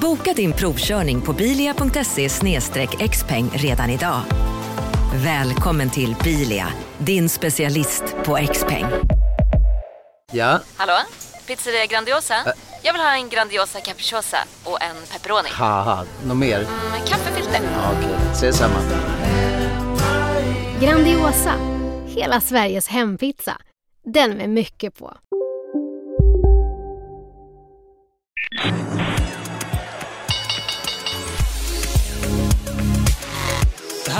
Boka din provkörning på bilia.se xpeng redan idag. Välkommen till Bilia, din specialist på XPeng. Ja, Hallå? Pizzeria Grandiosa? Jag vill ha en Grandiosa capriciosa och en pepperoni. något mer? Med kaffefilter. Ja, Okej, ses samma. Grandiosa, hela Sveriges hempizza. Den med mycket på.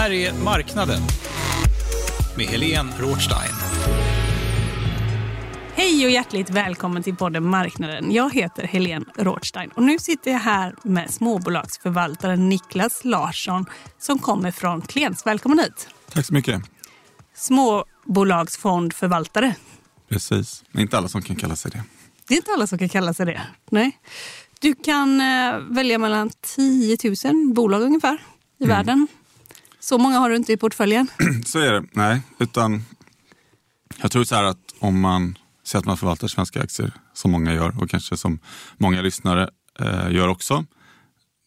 Här är Marknaden med Helene Rothstein. Hej och hjärtligt välkommen till podden Marknaden. Jag heter Helene Rothstein och nu sitter jag här med småbolagsförvaltaren Niklas Larsson som kommer från Klens. Välkommen hit! Tack så mycket. Småbolagsfondförvaltare. Precis. Det är inte alla som kan kalla sig det. Det är inte alla som kan kalla sig det. Nej. Du kan eh, välja mellan 10 000 bolag ungefär i världen. Så många har du inte i portföljen. Så är det. Nej, utan jag tror så här att om man säger att man förvaltar svenska aktier, som många gör och kanske som många lyssnare eh, gör också,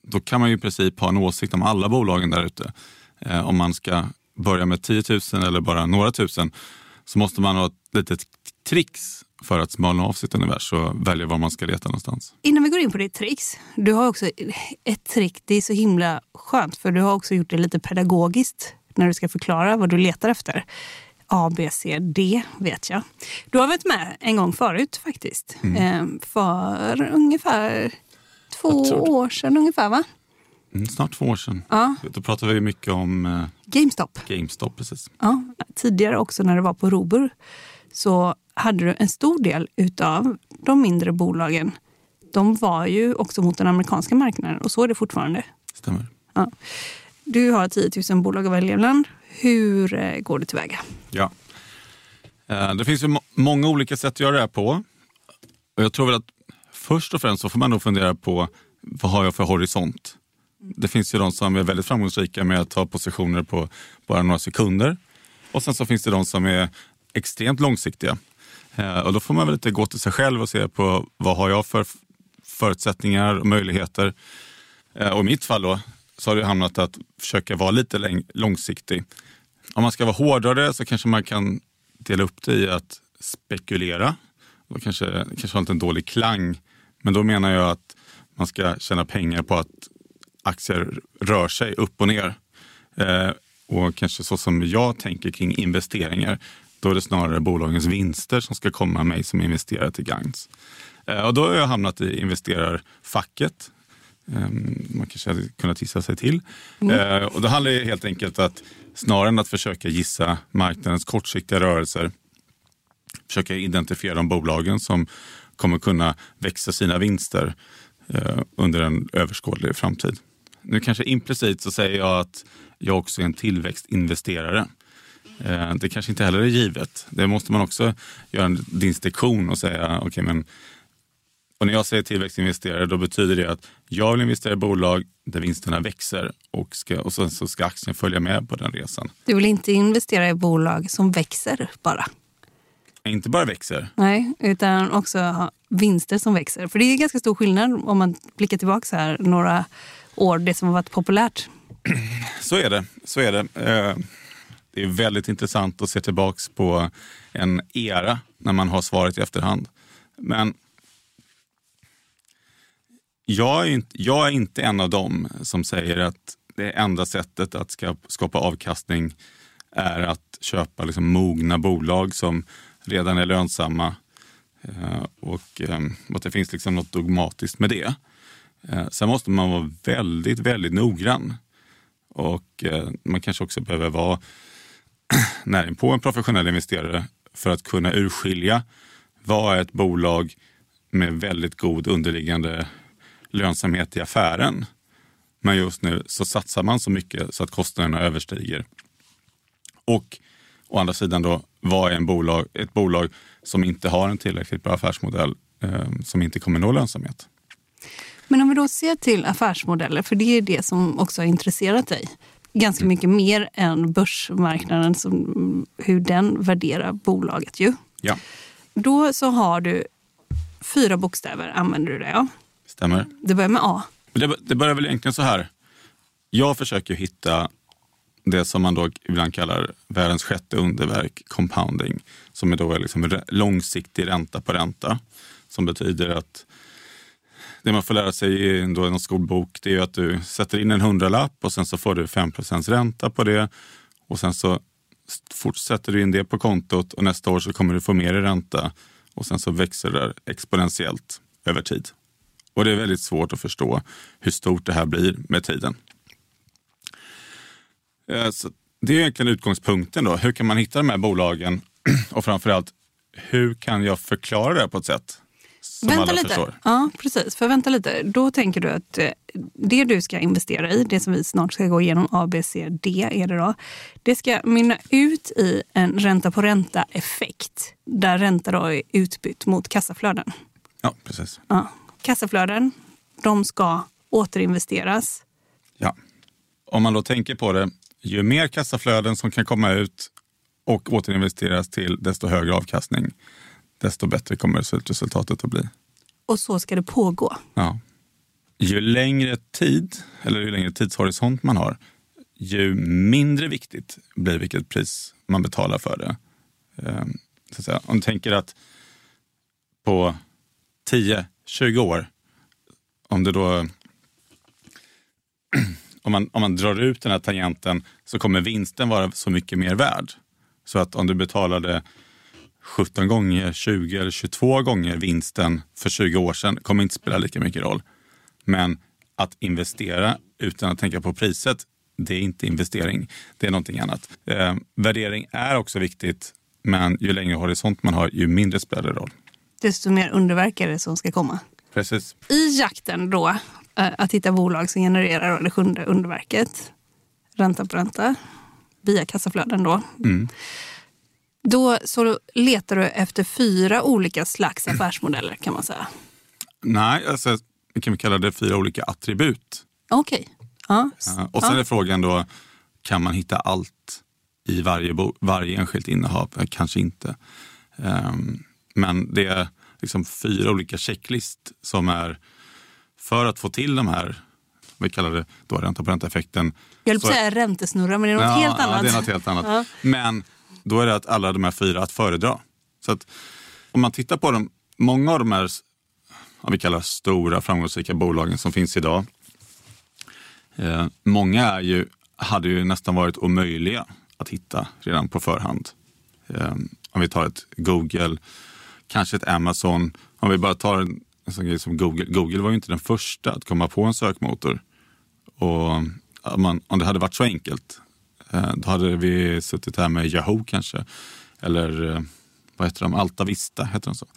då kan man ju i princip ha en åsikt om alla bolagen där ute. Eh, om man ska börja med 10 000 eller bara några tusen så måste man ha ett litet tricks för att smalna av sitt univers och välja var man ska leta någonstans. Innan vi går in på ditt tricks. Du har också ett trick, det är så himla skönt för du har också gjort det lite pedagogiskt när du ska förklara vad du letar efter. A, B, C, D vet jag. Du har varit med en gång förut faktiskt. Eh, För ungefär två år sedan ungefär va? Mm, snart två år sedan. Ja. Då pratade vi mycket om eh, GameStop. GameStop. Precis. Ja, tidigare också när det var på Robur så hade du en stor del utav de mindre bolagen. De var ju också mot den amerikanska marknaden och så är det fortfarande. Stämmer. Ja. Du har 10 000 bolag att välja bland. Hur eh, går du tillväga? Ja. Eh, Det finns ju må- många olika sätt att göra det här på. Och jag tror väl att först och främst så får man nog fundera på vad har jag för horisont? Det finns ju de som är väldigt framgångsrika med att ta positioner på bara några sekunder. Och sen så finns det de som är extremt långsiktiga. Eh, och då får man väl lite gå till sig själv och se på vad har jag för förutsättningar och möjligheter. Eh, och i mitt fall då så har det hamnat att försöka vara lite långsiktig. Om man ska vara hårdare så kanske man kan dela upp det i att spekulera. Då kanske, det kanske har en dålig klang, men då menar jag att man ska tjäna pengar på att aktier rör sig upp och ner. Eh, och kanske så som jag tänker kring investeringar, då är det snarare bolagens vinster som ska komma mig som investerare till gagns. Eh, och då har jag hamnat i investerarfacket. Eh, man kanske hade kunnat gissa sig till. Eh, och då handlar det helt enkelt att snarare än att försöka gissa marknadens kortsiktiga rörelser, försöka identifiera de bolagen som kommer kunna växa sina vinster eh, under en överskådlig framtid. Nu kanske implicit så säger jag att jag också är en tillväxtinvesterare. Eh, det kanske inte heller är givet. Det måste man också göra en distinktion och säga, okej men och när jag säger tillväxtinvesterare då betyder det att jag vill investera i bolag där vinsterna växer och, ska, och sen så ska aktien följa med på den resan. Du vill inte investera i bolag som växer bara. Inte bara växer, Nej, utan också vinster som växer. För det är ganska stor skillnad om man blickar tillbaka så här några år, det som har varit populärt. Så är det. Så är det. Det är väldigt intressant att se tillbaks på en era när man har svaret i efterhand. Men jag är, inte, jag är inte en av dem som säger att det enda sättet att skapa avkastning är att köpa liksom mogna bolag som redan är lönsamma eh, och eh, att det finns liksom något dogmatiskt med det. Eh, sen måste man vara väldigt, väldigt noggrann. Och man kanske också behöver vara näring på en professionell investerare för att kunna urskilja vad är ett bolag med väldigt god underliggande lönsamhet i affären. Men just nu så satsar man så mycket så att kostnaderna överstiger. Och å andra sidan då, vad är en bolag, ett bolag som inte har en tillräckligt bra affärsmodell eh, som inte kommer nå lönsamhet? Men om vi då ser till affärsmodeller, för det är det som också har intresserat dig ganska mycket mer än börsmarknaden, som, hur den värderar bolaget. ju. Ja, Då så har du fyra bokstäver, använder du det av. stämmer. Det börjar med A. Det, det börjar väl egentligen så här. Jag försöker hitta det som man då ibland kallar världens sjätte underverk, compounding, som är då liksom långsiktig ränta på ränta. Som betyder att det man får lära sig i en- skolbok det är att du sätter in en hundralapp och sen så får du 5% ränta på det. Och sen så fortsätter du in det på kontot och nästa år så kommer du få mer i ränta. Och sen så växer det exponentiellt över tid. Och det är väldigt svårt att förstå hur stort det här blir med tiden. Eh, så det är egentligen utgångspunkten. Då. Hur kan man hitta de här bolagen? Och framförallt, hur kan jag förklara det här på ett sätt som vänta alla lite. förstår? Ja, precis. För vänta lite. Då tänker du att eh, det du ska investera i, det som vi snart ska gå igenom, A, B, C, D är det då. Det ska mynna ut i en ränta på ränta-effekt. Där ränta då är utbytt mot kassaflöden. Ja, precis. Ja. Kassaflöden, de ska återinvesteras. Ja. Om man då tänker på det, ju mer kassaflöden som kan komma ut och återinvesteras till, desto högre avkastning, desto bättre kommer slutresultatet att bli. Och så ska det pågå. Ja. Ju längre tid, eller ju längre tidshorisont man har, ju mindre viktigt blir vilket pris man betalar för det. Ehm, Så att säga. Om du tänker att på 10-20 år, om, det då, om, man, om man drar ut den här tangenten så kommer vinsten vara så mycket mer värd. Så att om du betalade 17 gånger, 20 eller 22 gånger vinsten för 20 år sedan kommer inte spela lika mycket roll. Men att investera utan att tänka på priset, det är inte investering. Det är någonting annat. Eh, värdering är också viktigt, men ju längre horisont man har, ju mindre spelar det roll. Desto mer underverk är det som ska komma. Precis. I jakten då, eh, att hitta bolag som genererar det sjunde underverket, ränta på ränta, via kassaflöden då. Då så letar du efter fyra olika slags affärsmodeller kan man säga. Nej, alltså, vi kan vi kalla det fyra olika attribut. Okej. Ja. Eh, Och sen är frågan då, kan man hitta allt i varje, bo- varje enskilt innehav? Eh, Kanske inte. Ehm, Men det är liksom fyra olika checklist som är för att få till de här, vi kallar det då ränta på ränta-effekten. Jag höll på att säga räntesnurra, men det är något helt ja, annat. det är något helt annat. Ja. Men då är det att alla de här fyra att föredra. Så att om man tittar på dem, många av de här vad vi kallar stora framgångsrika bolagen som finns idag. Eh, många är ju, hade ju nästan varit omöjliga att hitta redan på förhand. Eh, om vi tar ett Google, kanske ett Amazon. Om vi bara tar en, en sån grej som Google. Google var ju inte den första att komma på en sökmotor. Och om, man, om det hade varit så enkelt, Eh, då hade vi suttit här med Yahoo kanske. Eller eh, vad heter de? Alta Vista, heter de så?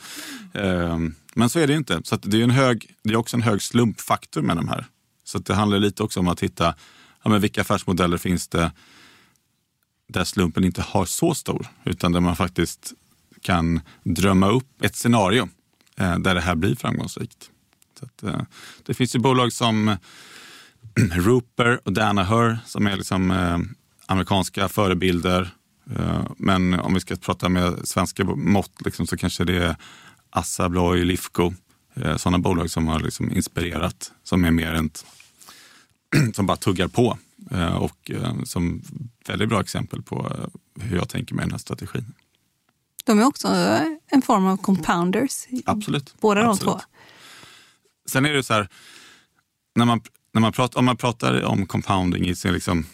Eh, men så är det inte. Så att det, är en hög, det är också en hög slumpfaktor med de här. Så att det handlar lite också om att hitta ja, men vilka affärsmodeller finns det där slumpen inte har så stor, utan där man faktiskt kan drömma upp ett scenario där det här blir framgångsrikt. Så att, det finns ju bolag som Rooper och Danaher som är liksom, amerikanska förebilder. Eh, men om vi ska prata med svenska mått liksom, så kanske det är Assa Abloy, Lifco. Eh, sådana bolag som har liksom inspirerat, som är mer än som bara tuggar på. Eh, och som väldigt bra exempel på hur jag tänker med den här strategin. De är också en form av compounders. Absolut. Båda de Absolut. två. Sen är det så här, när man, när man pratar, om man pratar om compounding i sin liksom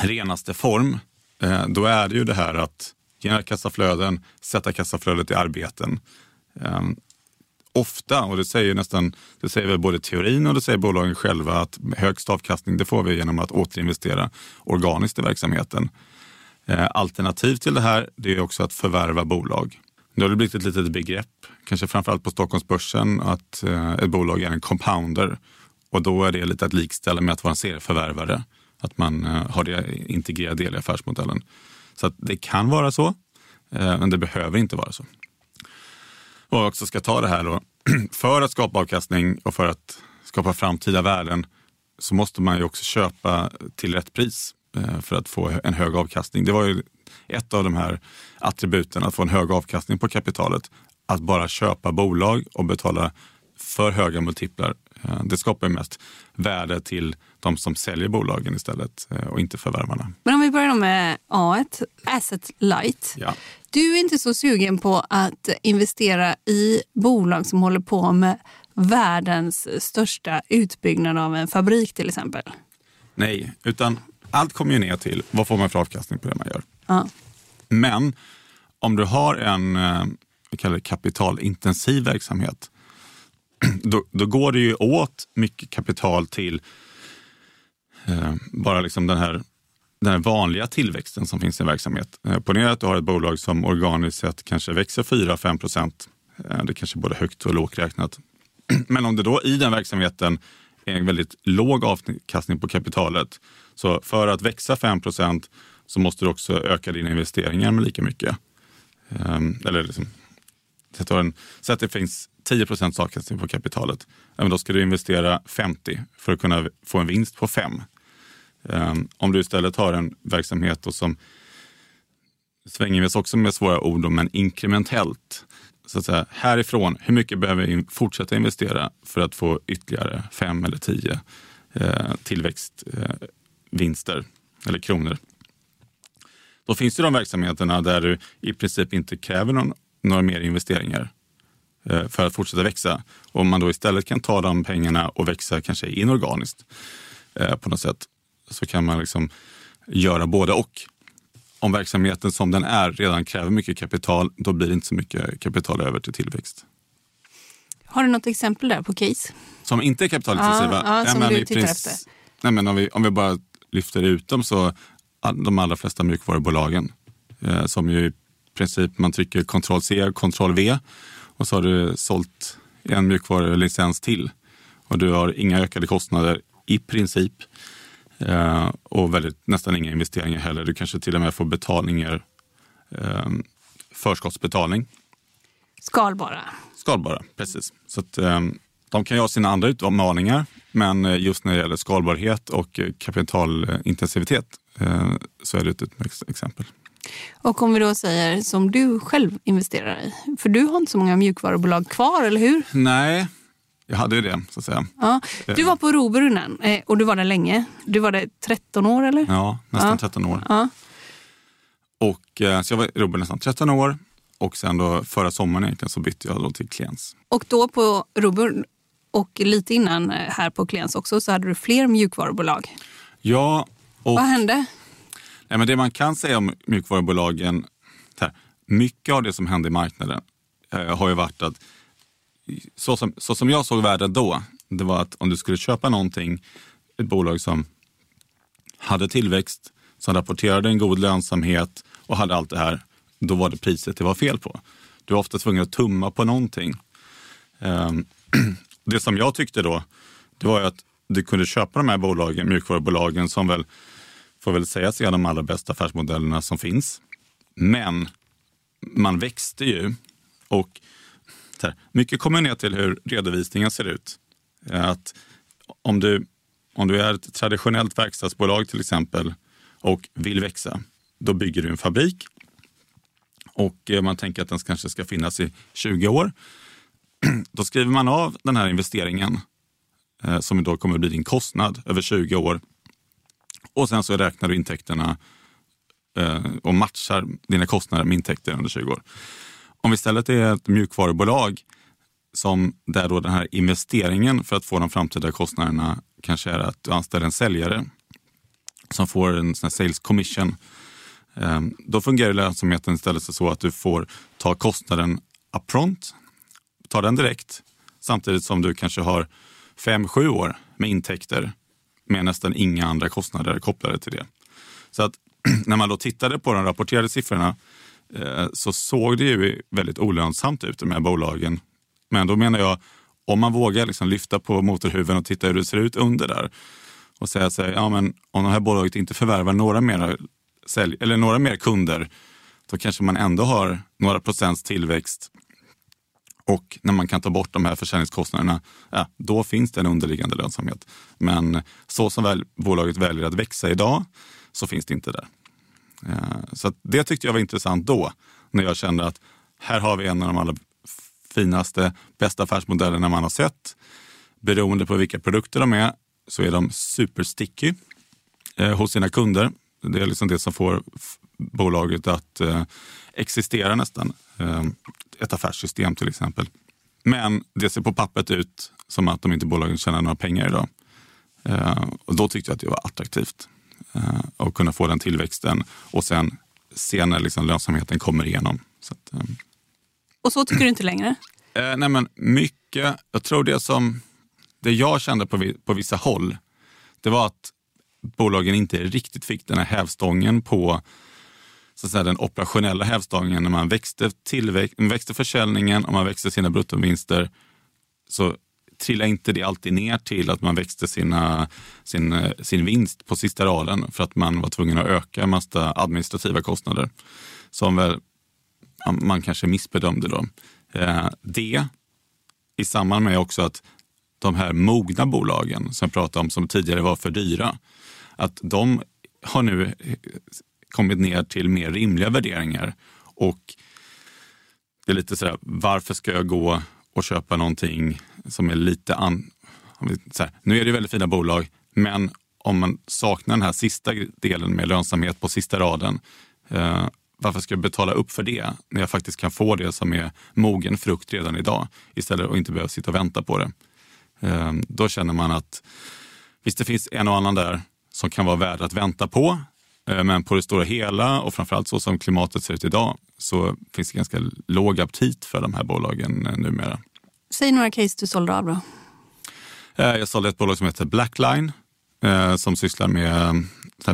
renaste form, eh, då är det ju det här att generera kassaflöden, sätta kassaflödet i arbeten. Ehm, ofta, och det säger nästan, det säger väl både teorin och det säger bolagen själva, att högst avkastning det får vi genom att återinvestera organiskt i verksamheten. Eh, alternativ till det här det är också att förvärva bolag. Nu har det blivit ett litet begrepp, kanske framförallt på Stockholmsbörsen, att eh, ett bolag är en compounder. Och då är det lite att likställa med att vara en serieförvärvare. Att man eh, har det integrerad del i affärsmodellen. Så att det kan vara så, eh, men det behöver inte vara så. Och också ska ta det här då, för att skapa avkastning och för att skapa framtida värden så måste man ju också köpa till rätt pris eh, för att få en hög avkastning. Det var ju ett av de här attributen, att få en hög avkastning på kapitalet. Att bara köpa bolag och betala för höga multiplar. Det skapar ju mest värde till de som säljer bolagen istället eh, och inte förvärvarna. Men om vi börjar med A, asset light. Ja. Du är inte så sugen på att investera i bolag som håller på med världens största utbyggnad av en fabrik till exempel? Nej, utan allt kommer ju ner till vad får man för avkastning på det man gör. Ja. Men om du har en eh, vi kallar det kapitalintensiv verksamhet, då, då går det ju åt mycket kapital till Eh, bara liksom den här, den här vanliga tillväxten som finns i en verksamhet. Eh, Ponera att du har ett bolag som organiskt sett kanske växer 4-5 procent. Eh, det kanske är både högt och lågt räknat. Men om det då i den verksamheten är en väldigt låg avkastning på kapitalet, så för att växa 5 procent så måste du också öka dina investeringar med lika mycket. Ehm, eller liksom, så att det finns 10 procents avkastning på kapitalet. Då ska du investera 50 för att kunna få en vinst på 5. Ehm, om du istället har en verksamhet som svänger vi också med svåra ord, men inkrementellt. Så att säga, härifrån, hur mycket behöver vi fortsätta investera för att få ytterligare fem eller tio eh, tillväxtvinster eh, eller kronor? Då finns det de verksamheterna där du i princip inte kräver någon, några mer investeringar eh, för att fortsätta växa. Om man då istället kan ta de pengarna och växa kanske inorganiskt eh, på något sätt så kan man liksom göra både och. Om verksamheten som den är redan kräver mycket kapital, då blir det inte så mycket kapital över till tillväxt. Har du något exempel där på case? Som inte är kapitalintensiva? Ja, ja, som du tittar efter. Nej, men om, vi, om vi bara lyfter ut dem så de allra flesta mjukvarubolagen eh, som ju i princip man trycker Ctrl C, Ctrl V och så har du sålt en mjukvarulicens till och du har inga ökade kostnader i princip eh, och väldigt, nästan inga investeringar heller. Du kanske till och med får betalningar, eh, förskottsbetalning. Skalbara. Skalbara, precis. Så att, eh, de kan ju ha sina andra utmaningar, men eh, just när det gäller skalbarhet och kapitalintensivitet eh, så är det ett utmärkt exempel. Och om vi då säger som du själv investerar i, för du har inte så många mjukvarubolag kvar, eller hur? Nej, jag hade ju det så att säga. Ja. Du var på Robur innan och du var där länge. Du var där 13 år eller? Ja, nästan ja. 13 år. Ja. Och, så jag var i Robur nästan 13 år och sen då förra sommaren egentligen så bytte jag då till Kliens. Och då på Robur och lite innan eh, här på Kliens också så hade du fler mjukvarubolag. Ja. Och, Vad hände? Nej, men det man kan säga om mjukvarubolagen, här, mycket av det som hände i marknaden eh, har ju varit att så som, så som jag såg världen då, det var att om du skulle köpa någonting, ett bolag som hade tillväxt, som rapporterade en god lönsamhet och hade allt det här, då var det priset det var fel på. Du var ofta tvungen att tumma på någonting. Ehm, det som jag tyckte då, det var att du kunde köpa de här bolagen, mjukvarubolagen som väl får väl sägas är de allra bästa affärsmodellerna som finns. Men man växte ju och här, mycket kommer ner till hur redovisningen ser ut. Eh, att om du, om du är ett traditionellt verkstadsbolag till exempel och vill växa, då bygger du en fabrik och eh, man tänker att den kanske ska finnas i 20 år. Då skriver man av den här investeringen eh, som då kommer att bli din kostnad över 20 år. Och sen så räknar du intäkterna och matchar dina kostnader med intäkter under 20 år. Om vi istället är ett mjukvarubolag som där då den här investeringen för att få de framtida kostnaderna kanske är att du anställer en säljare som får en sån sales commission. Ehm, då fungerar lönsamheten istället så att du får ta kostnaden upfront ta den direkt samtidigt som du kanske har fem, sju år med intäkter med nästan inga andra kostnader kopplade till det. Så att när man då tittade på de rapporterade siffrorna Eh, så såg det ju väldigt olönsamt ut de här bolagen. Men då menar jag, om man vågar liksom lyfta på motorhuven och titta hur det ser ut under där och säga sig, ja men om det här bolaget inte förvärvar några mer, sälj, eller några mer kunder, då kanske man ändå har några procents tillväxt. Och när man kan ta bort de här försäljningskostnaderna, ja, då finns det en underliggande lönsamhet. Men så som väl, bolaget väljer att växa idag, så finns det inte där. Eh, så det tyckte jag var intressant då, när jag kände att här har vi en av de allra finaste, bästa affärsmodellerna man har sett. Beroende på vilka produkter de är så är de supersticky eh, hos sina kunder. Det är liksom det som får bolaget att eh, existera nästan. Eh, ett affärssystem till exempel. Men det ser på pappret ut som att de inte bolagen tjänar några pengar idag. Eh, och då tyckte jag att det var attraktivt eh, att kunna få den tillväxten och sen se när liksom lönsamheten kommer igenom. Så att, eh, och så tycker du inte längre? Eh, nej men mycket, jag tror det som det jag kände på, på vissa håll, det var att bolagen inte riktigt fick den här hävstången på så att säga, den operationella hävstången. När man växte, tillväxt, växte försäljningen och man växte sina bruttovinster så trillade inte det alltid ner till att man växte sina, sin, sin vinst på sista raden för att man var tvungen att öka en massa administrativa kostnader som väl man kanske missbedömde då. Eh, det i samband med också att de här mogna bolagen som jag pratade om som tidigare var för dyra, att de har nu kommit ner till mer rimliga värderingar. Och det är lite sådär, varför ska jag gå och köpa någonting som är lite an... Här, nu är det väldigt fina bolag, men om man saknar den här sista delen med lönsamhet på sista raden, eh, varför ska jag betala upp för det när jag faktiskt kan få det som är mogen frukt redan idag istället för att inte behöva sitta och vänta på det? Eh, då känner man att visst, det finns en och annan där som kan vara värd att vänta på. Eh, men på det stora hela och framförallt så som klimatet ser ut idag så finns det ganska låg aptit för de här bolagen eh, numera. Säg några case du sålde av då. Eh, jag sålde ett bolag som heter Blackline som sysslar med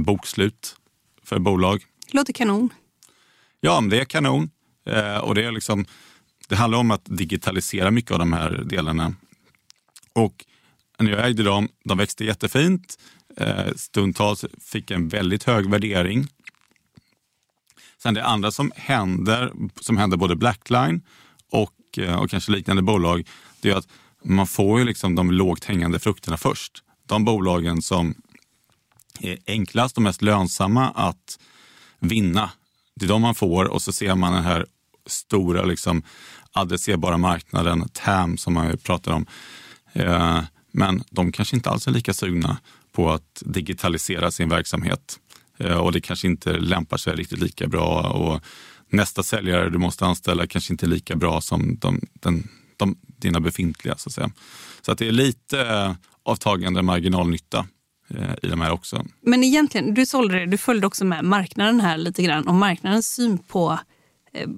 bokslut för bolag. Låter kanon. Ja, det är kanon. Och det, är liksom, det handlar om att digitalisera mycket av de här delarna. Och när jag ägde dem, de växte jättefint. Eh, stundtals fick en väldigt hög värdering. Sen det andra som händer, som händer både Blackline och, eh, och kanske liknande bolag, det är att man får ju liksom de lågt hängande frukterna först. De bolagen som är enklast och mest lönsamma att vinna. Det är de man får och så ser man den här stora liksom adresserbara marknaden, TAM som man pratar om. Eh, men de kanske inte alls är lika sugna på att digitalisera sin verksamhet och det kanske inte lämpar sig riktigt lika bra. Och nästa säljare du måste anställa kanske inte är lika bra som de, den, de, dina befintliga. Så att, säga. så att det är lite avtagande marginalnytta eh, i de här också. Men egentligen, du sålde det, du följde också med marknaden här lite grann och marknadens syn på eh,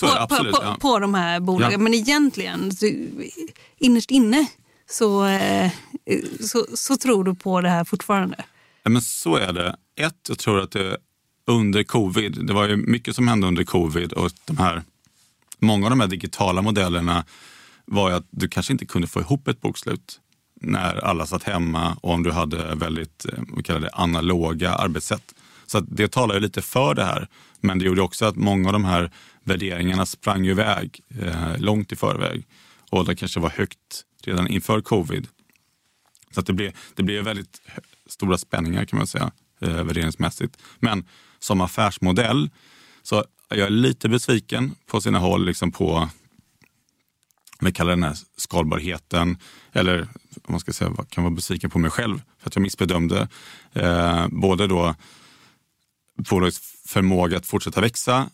på, absolut, på, ja. på de här bolagen. Ja. Men egentligen, innerst inne, så, eh, så, så, tror du på det här fortfarande? Ja, men så är det. Ett, jag tror att det under covid, det var ju mycket som hände under covid och de här, många av de här digitala modellerna var ju att du kanske inte kunde få ihop ett bokslut när alla satt hemma och om du hade väldigt eh, vi kallar det, analoga arbetssätt. Så det talar ju lite för det här. Men det gjorde också att många av de här värderingarna sprang iväg eh, långt i förväg. Och det kanske var högt redan inför covid. Så att det blev, det blev väldigt stora spänningar kan man säga, eh, värderingsmässigt. Men som affärsmodell så är jag lite besviken på sina håll liksom på vi kallar den här skalbarheten, eller om man ska säga, kan vara besviken på mig själv för att jag missbedömde eh, både då bolagets förmåga att fortsätta växa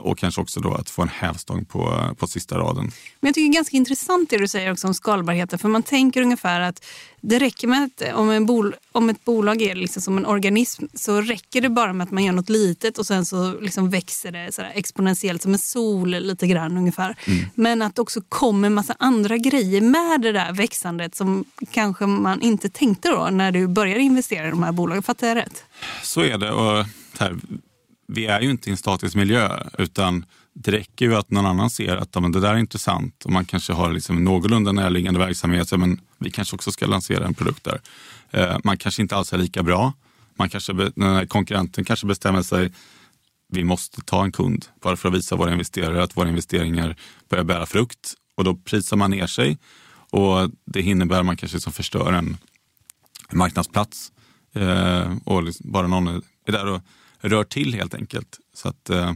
och kanske också då att få en hävstång på, på sista raden. Men jag tycker det är ganska intressant det du säger också om skalbarheten. För man tänker ungefär att det räcker med att om, en bol, om ett bolag är liksom som en organism så räcker det bara med att man gör något litet och sen så liksom växer det så exponentiellt som en sol lite grann ungefär. Mm. Men att det också kommer en massa andra grejer med det där växandet som kanske man inte tänkte då när du började investera i de här bolagen. Fattar jag rätt? Så är det. Och här, vi är ju inte i en statisk miljö utan det räcker ju att någon annan ser att men det där är intressant och man kanske har liksom någorlunda närliggande verksamhet. Så, men vi kanske också ska lansera en produkt där. Eh, man kanske inte alls är lika bra. Man kanske, den här konkurrenten kanske bestämmer sig vi måste ta en kund bara för att visa våra investerare att våra investeringar börjar bära frukt. Och då prisar man ner sig och det innebär man kanske som förstör en marknadsplats. Eh, och liksom bara någon är där och rör till helt enkelt. Så att eh,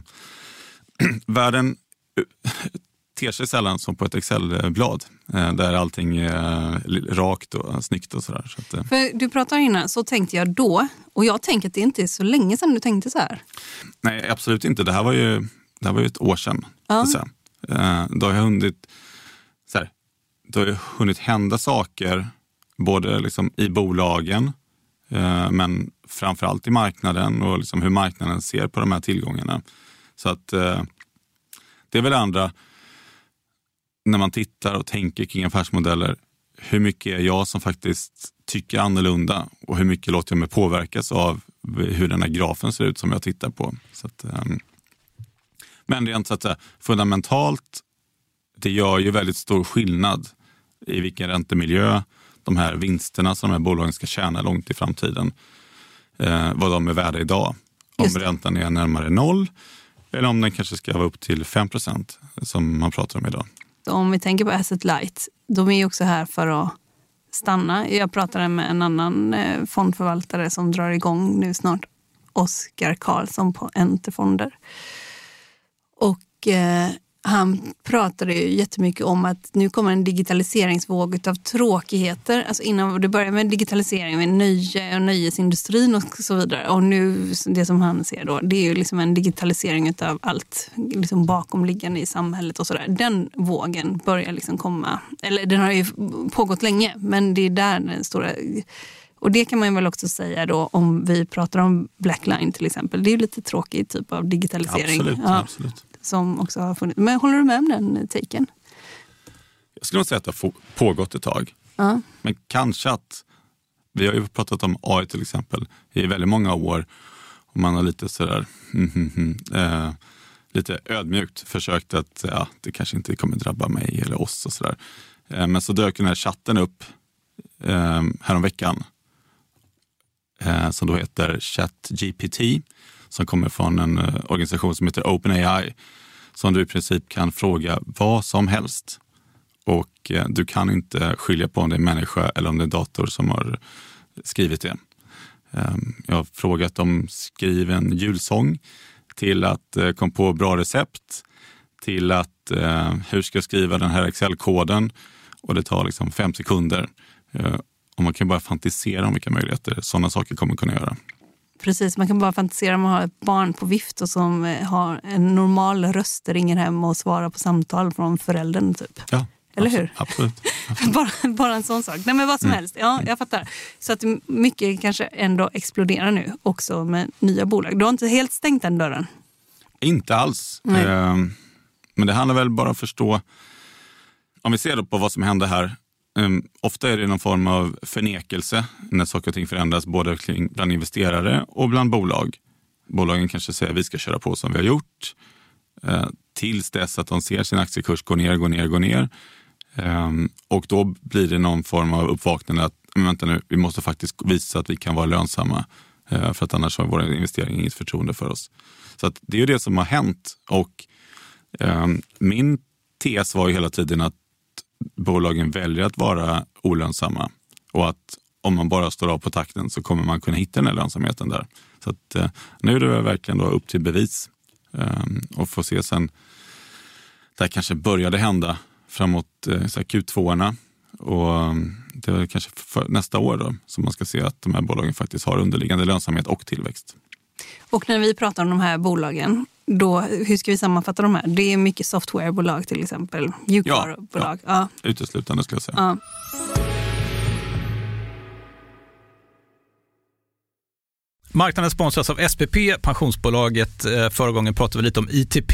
världen eh, ter sig sällan som på ett Excel-blad eh, där allting är rakt och snyggt och sådär. Så att, För du pratade innan, så tänkte jag då. Och jag tänker att det inte är så länge sedan du tänkte så här. Nej, absolut inte. Det här var ju, det här var ju ett år sedan. Ja. Så då har jag hunnit, så här, då har hunnit hända saker både liksom i bolagen Eh, men framförallt i marknaden och liksom hur marknaden ser på de här tillgångarna. Så att eh, det är väl andra, när man tittar och tänker kring affärsmodeller, hur mycket är jag som faktiskt tycker annorlunda och hur mycket låter jag mig påverkas av hur den här grafen ser ut som jag tittar på. Så att, ehm, men rent så att säga, fundamentalt, det gör ju väldigt stor skillnad i vilken räntemiljö de här vinsterna som de här bolagen ska tjäna långt i framtiden, eh, vad de är värda idag. Om räntan är närmare noll eller om den kanske ska vara upp till 5% som man pratar om idag. Om vi tänker på asset light, de är också här för att stanna. Jag pratade med en annan eh, fondförvaltare som drar igång nu snart, Oskar Karlsson på Enter Fonder. Och eh, han pratade ju jättemycket om att nu kommer en digitaliseringsvåg av tråkigheter. Alltså innan det började med digitalisering med nöje och nöjesindustrin och så vidare. Och nu, det som han ser då, det är ju liksom en digitalisering av allt liksom bakomliggande i samhället och sådär. Den vågen börjar liksom komma. Eller den har ju pågått länge, men det är där den stora och det kan man väl också säga då om vi pratar om Blackline till exempel. Det är ju lite tråkig typ av digitalisering. Absolut, ja. absolut som också har funnits. Men håller du med om den taken? Jag skulle nog säga att det har pågått ett tag. Uh. Men kanske att, vi har ju pratat om AI till exempel i väldigt många år. Och man har lite sådär, mm, mm, mm, eh, lite ödmjukt försökt att ja, det kanske inte kommer drabba mig eller oss och sådär. Eh, men så dök den här chatten upp eh, häromveckan eh, som då heter ChatGPT som kommer från en eh, organisation som heter OpenAI som du i princip kan fråga vad som helst. Och eh, du kan inte skilja på om det är människa eller om det är dator som har skrivit det. Ehm, jag har frågat dem skriv en julsång till att eh, kom på bra recept till att hur ska jag skriva den här Excel-koden och det tar liksom fem sekunder. Och man kan bara fantisera om vilka möjligheter sådana saker kommer kunna göra. Precis, man kan bara fantisera om att ha ett barn på vift och som eh, har en normal röst, ringer hem och svarar på samtal från föräldern. Typ. Ja, Eller hur? Absolut. absolut. bara, bara en sån sak. Nej, men vad som mm. helst. Ja, jag fattar. Så att mycket kanske ändå exploderar nu också med nya bolag. Du har inte helt stängt den dörren? Inte alls. Eh, men det handlar väl bara om att förstå, om vi ser på vad som hände här Um, ofta är det någon form av förnekelse när saker och ting förändras både kring, bland investerare och bland bolag. Bolagen kanske säger att vi ska köra på som vi har gjort uh, tills dess att de ser sin aktiekurs gå ner, gå ner, gå ner. Um, och då blir det någon form av uppvaknande att vänta nu, vi måste faktiskt visa att vi kan vara lönsamma uh, för att annars har våra investeringar inget förtroende för oss. Så det är ju det som har hänt och um, min tes var ju hela tiden att bolagen väljer att vara olönsamma och att om man bara står av på takten så kommer man kunna hitta den här lönsamheten där. Så att, eh, nu är det verkligen då upp till bevis eh, och få se sen. Det här kanske började hända framåt eh, Q2 och eh, det är kanske nästa år då som man ska se att de här bolagen faktiskt har underliggande lönsamhet och tillväxt. Och när vi pratar om de här bolagen, då, hur ska vi sammanfatta de här? Det är mycket softwarebolag till exempel, mjukvarubolag. Ja, ja. ja. uteslutande skulle jag säga. Ja. Marknaden sponsras av SPP, pensionsbolaget. Eh, förra gången pratade vi lite om ITP.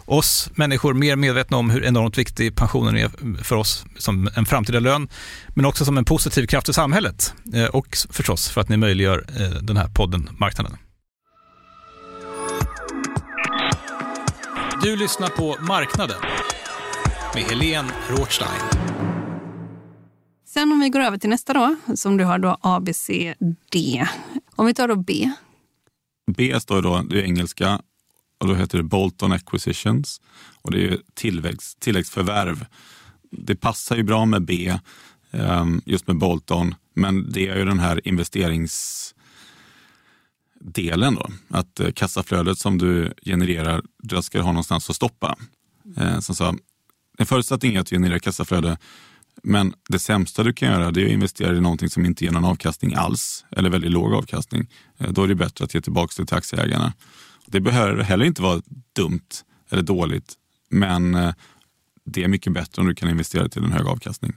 oss människor mer medvetna om hur enormt viktig pensionen är för oss som en framtida lön, men också som en positiv kraft i samhället eh, och förstås för att ni möjliggör eh, den här podden Marknaden. Du lyssnar på Marknaden med Helene Rothstein. Sen om vi går över till nästa då, som du har då A, B, C, D. Om vi tar då B. B står då, det är engelska, och då heter det Bolton Acquisitions. Och det är tillväxt, tilläggsförvärv. Det passar ju bra med B, ehm, just med Bolton, men det är ju den här investeringsdelen då. Att eh, kassaflödet som du genererar, det ska du ha någonstans att stoppa. Eh, som sa, en förutsättning är att du genererar kassaflöde, men det sämsta du kan göra det är att investera i någonting som inte ger någon avkastning alls, eller väldigt låg avkastning. Eh, då är det bättre att ge tillbaka det till aktieägarna. Det behöver heller inte vara dumt eller dåligt, men eh, det är mycket bättre om du kan investera till en hög avkastning.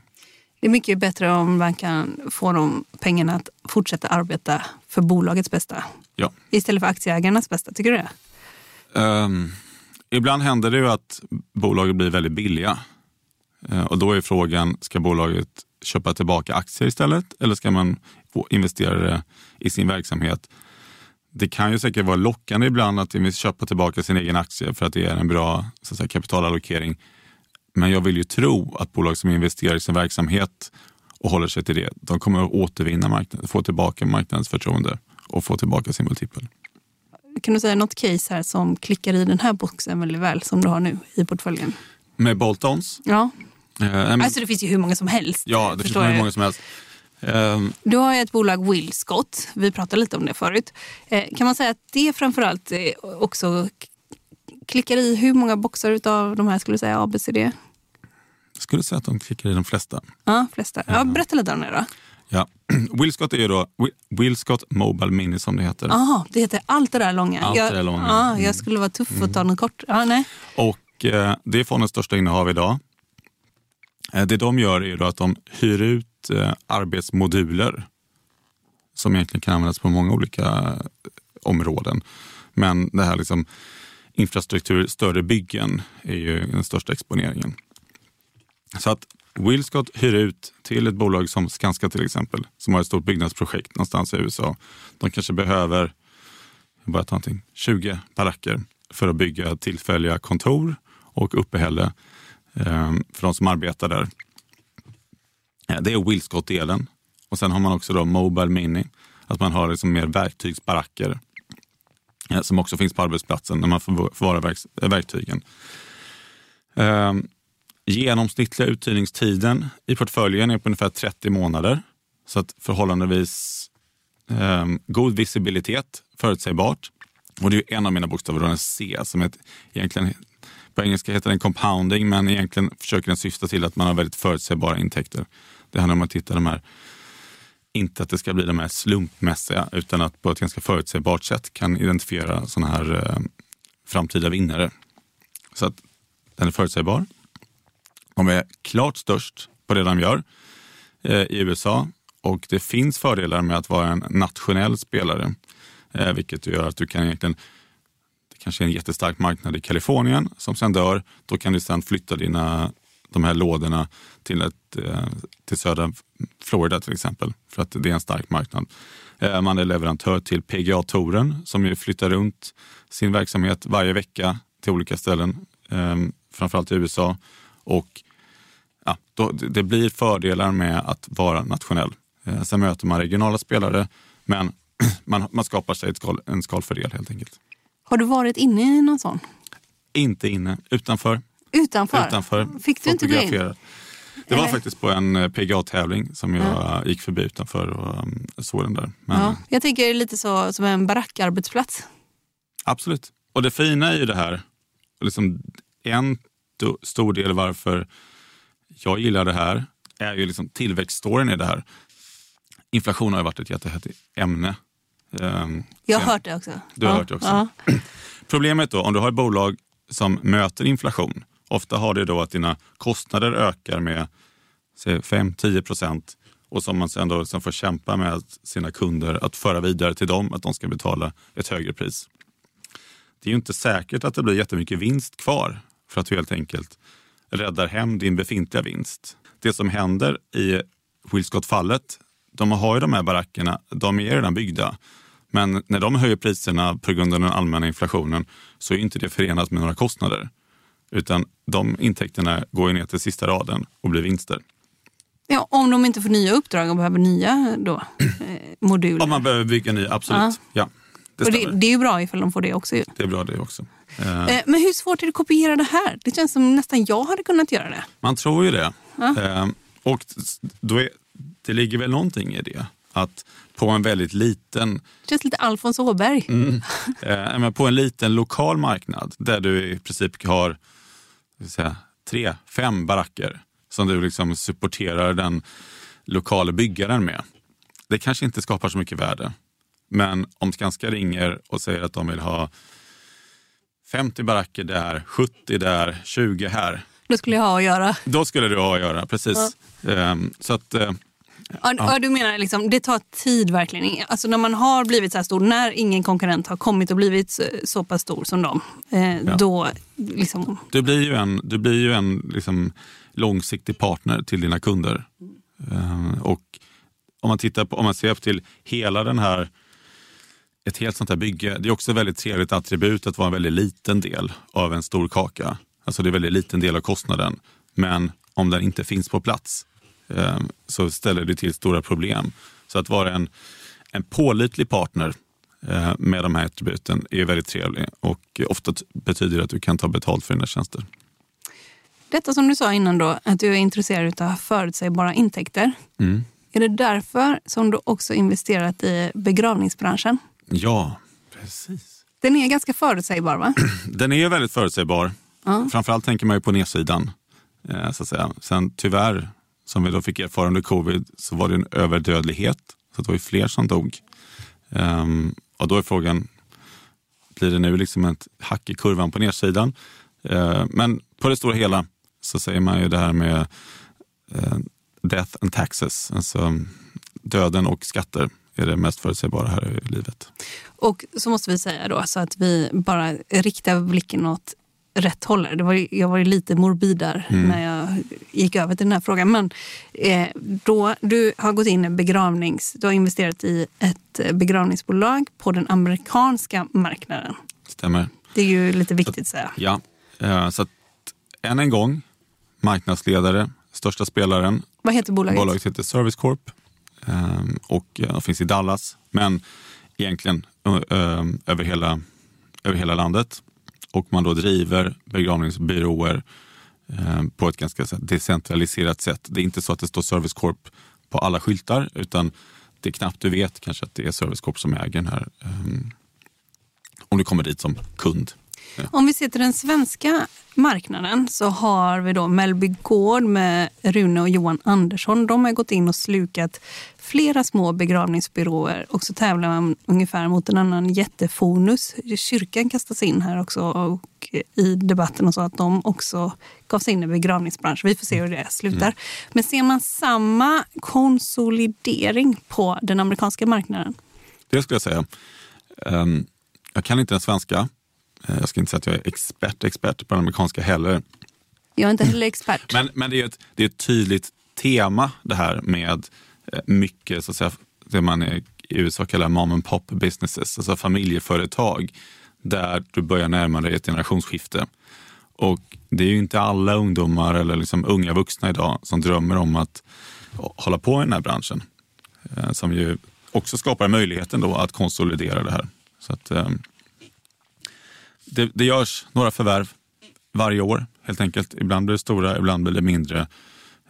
Det är mycket bättre om man kan få de pengarna att fortsätta arbeta för bolagets bästa. Ja. Istället för aktieägarnas bästa. Tycker du det? Um, ibland händer det ju att bolaget blir väldigt billiga. Uh, och då är frågan, ska bolaget köpa tillbaka aktier istället eller ska man investera det i sin verksamhet? Det kan ju säkert vara lockande ibland att köpa tillbaka sin egen aktie för att det är en bra så säga, kapitalallokering. Men jag vill ju tro att bolag som investerar i sin verksamhet och håller sig till det, de kommer att återvinna marknaden, få tillbaka marknadens förtroende och få tillbaka sin multipel. Kan du säga något case här som klickar i den här boxen väldigt väl som du har nu i portföljen? Med Boltons? Ja. Eh, alltså det finns ju hur många som helst. Ja, det finns hur många som helst. Um, du har ett bolag, Willscott. Vi pratade lite om det förut. Eh, kan man säga att det framförallt eh, också klickar i hur många boxar av de här skulle du säga ABCD? Jag skulle säga att de klickar i de flesta. Ja, flesta. Ja, berätta lite om det då. Ja. Willscott är ju då Willscott Mobile Mini som det heter. Jaha, det heter allt det där långa. Allt jag, det där långa. Ja, jag mm. skulle vara tuff och ta något kort. Ja, nej. Och eh, det är fondens största innehav idag. Eh, det de gör är att de hyr ut Eh, arbetsmoduler som egentligen kan användas på många olika eh, områden. Men det här liksom infrastruktur, större byggen är ju den största exponeringen. Så att Willscott hyr ut till ett bolag som Skanska till exempel, som har ett stort byggnadsprojekt någonstans i USA. De kanske behöver bara ta någonting, 20 baracker för att bygga tillfälliga kontor och uppehälle eh, för de som arbetar där. Eh, det är Willscott-delen. Och sen har man också då Mobile Mini, att man har liksom mer verktygsbaracker eh, som också finns på arbetsplatsen när man förvarar verk eh, verktygen. Ehm, genomsnittliga uthyrningstiden i portföljen är på ungefär 30 månader. Så att förhållandevis um, god visibilitet, förutsägbart. Och det är en av mina bokstäver, den C, som är ett, egentligen På engelska heter den compounding men egentligen försöker den syfta till att man har väldigt förutsägbara intäkter. Det handlar om att hitta de här, inte att det ska bli de här slumpmässiga utan att på ett ganska förutsägbart sätt kan identifiera sådana här eh, framtida vinnare. Så att den är förutsägbar. De är klart störst på det de gör eh, i USA och det finns fördelar med att vara en nationell spelare. Eh, vilket gör att du kan egentligen, det kanske är en jättestark marknad i Kalifornien som sen dör. Då kan du sen flytta dina, de här lådorna till, ett, eh, till södra Florida till exempel. För att det är en stark marknad. Eh, man är leverantör till PGA-touren som ju flyttar runt sin verksamhet varje vecka till olika ställen. Eh, framförallt i USA. Och ja, då, det blir fördelar med att vara nationell. Eh, sen möter man regionala spelare, men man, man skapar sig skal, en skalfördel helt enkelt. Har du varit inne i någon sån? Inte inne, utanför. Utanför? utanför Fick du inte in? Det var Eller? faktiskt på en eh, PGA-tävling som jag gick förbi utanför och um, såg den där. Men Ja, jag tänker det är lite så som en barackarbetsplats. Absolut. Och det fina är ju det här, liksom en stor del varför jag gillar det här är ju liksom tillväxtstoryn i det här. Inflation har ju varit ett jättehett ämne. Ehm, Jag har hört det också. Du har ja. hört det också. Ja. Problemet då, om du har ett bolag som möter inflation, ofta har det då att dina kostnader ökar med 5-10 procent och som man sen då som får kämpa med sina kunder att föra vidare till dem att de ska betala ett högre pris. Det är ju inte säkert att det blir jättemycket vinst kvar för att du helt enkelt räddar hem din befintliga vinst. Det som händer i Willscott-fallet, de har ju de här barackerna, de är redan byggda. Men när de höjer priserna på grund av den allmänna inflationen så är inte det förenat med några kostnader. Utan de intäkterna går ju ner till sista raden och blir vinster. Ja, om de inte får nya uppdrag och behöver nya då, eh, moduler. Om man behöver bygga ny, absolut. Ja, det det, det är ju bra ifall de får det också. Ju. Det är bra det också. Eh, Eh, men hur svårt är det att kopiera det här? Det känns som nästan jag hade kunnat göra det. Man tror ju det. Eh, och då är, det ligger väl någonting i det. Att på en väldigt liten Det känns lite Alfons Åberg. Mm. Eh, på en liten lokal marknad där du i princip har säga, tre, fem baracker som du liksom supporterar den lokala byggaren med. Det kanske inte skapar så mycket värde. Men om Skanska ringer och säger att de vill ha 50 baracker där, 70 där, 20 här. Då skulle jag ha att göra. Då skulle du ha att göra, precis. Ehm, så att, eh, Ja, ja. Du menar liksom, det tar tid verkligen. Alltså när man har blivit så här stor, när ingen konkurrent har kommit och blivit så, pass stor som dem. Eh, Då liksom, Du blir ju en, du blir ju en liksom, långsiktig partner till dina kunder. Eh, och om man, tittar på, om man ser till hela den här, ett helt sånt här bygge, det är också ett väldigt trevligt attribut att vara en väldigt liten del av en stor kaka. Alltså det är en väldigt liten del av kostnaden. Men om den inte finns på plats så ställer det till stora problem. Så att vara en, en pålitlig partner eh, med de här attributen är väldigt trevlig och ofta betyder det att du kan ta betalt för dina tjänster. detta som du sa innan då, att du är intresserad av förutsägbara intäkter. Mm. Är det därför som du också investerat i begravningsbranschen? Ja, precis. Den är ganska förutsägbar va? Den är väldigt förutsägbar. Framförallt tänker man ju på nedsidan. Eh, så att säga. Sen tyvärr, som vi då fick erfara under covid, så var det en överdödlighet. Så det var ju fler som dog. Um, och då är frågan, blir det nu liksom ett hack i kurvan på nedsidan? Uh, men på det stora hela så säger man ju det här med uh, death and taxes. Alltså döden och skatter är det mest förutsägbara här i livet. Och så måste vi säga då, så att vi bara riktar blicken åt rätt håll. Det var, jag var ju lite morbid där när jag gick över till den här frågan. Men eh, då, du har gått in i begravnings... Du har investerat i ett eh, begravningsbolag på den amerikanska marknaden. Stämmer. Det är ju lite viktigt att säga. Ja, eh, så att än en gång, marknadsledare, största spelaren. Vad heter bolaget? Bolaget heter Service Corp eh, och de finns i Dallas, men egentligen över hela, över hela landet. Och man då driver begravningsbyråer eh, på ett ganska decentraliserat sätt. Det är inte så att det står Service Corp på alla skyltar, utan det är knappt du vet kanske att det är Service Corp som äger den här. eh, om du kommer dit som kund. Om vi ser till den svenska marknaden så har vi då Mellby Gård med Rune och Johan Andersson. De har gått in och slukat flera små begravningsbyråer och så tävlar man ungefär mot en annan jättefonus. Kyrkan kastas in här också och i debatten och så att de också gav sig in i begravningsbranschen. Vi får se hur det slutar. Mm. Men ser man samma konsolidering på den amerikanska marknaden? Det skulle jag säga. Um, jag kan inte den svenska. Eh, jag ska inte säga att jag är expert, expert på den amerikanska heller. Jag är inte heller expert. Men, men det, är ett, det är ett tydligt tema det här med eh, mycket, så att säga, det man i USA kallar mom and pop businesses, alltså familjeföretag där du börjar närma dig ett generationsskifte. Och det är ju inte alla ungdomar eller liksom unga vuxna idag som drömmer om att hålla på i den här branschen. Eh, som ju också skapar möjligheten då att konsolidera det här. Så att, det, det görs några förvärv varje år helt enkelt. Ibland blir det stora, ibland blir det mindre.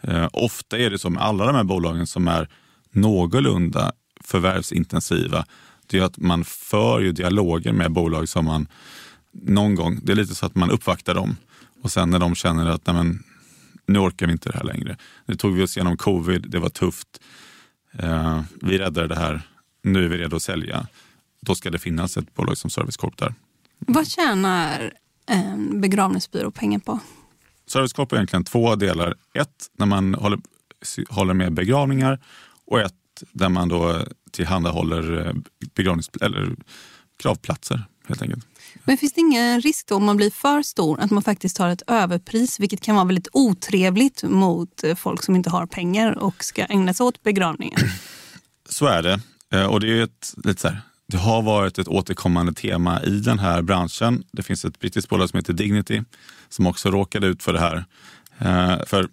Eh, ofta är det så med alla de här bolagen som är någorlunda förvärvsintensiva, det är att man för ju dialoger med bolag som man någon gång, det är lite så att man uppvaktar dem och sen när de känner att nej men, nu orkar vi inte det här längre. Nu tog vi oss igenom covid, det var tufft. Eh, vi räddade det här, nu är vi redo att sälja. Då ska det finnas ett bolag som Service Corp där. Vad tjänar en begravningsbyrå pengar på? Service Corp är egentligen två delar. Ett, när man håller, håller med begravningar och ett där man då tillhandahåller eh, begravnings eller gravplatser helt enkelt. Men finns det ingen risk då om man blir för stor att man faktiskt tar ett överpris vilket kan vara väldigt otrevligt mot eh, folk som inte har pengar och ska ägna sig åt begravningar? Så är det. Eh, och det är ett lite så här, det har varit ett återkommande tema i den här branschen. Det finns ett brittiskt bolag som heter Dignity som också råkade ut för det här. Eh, för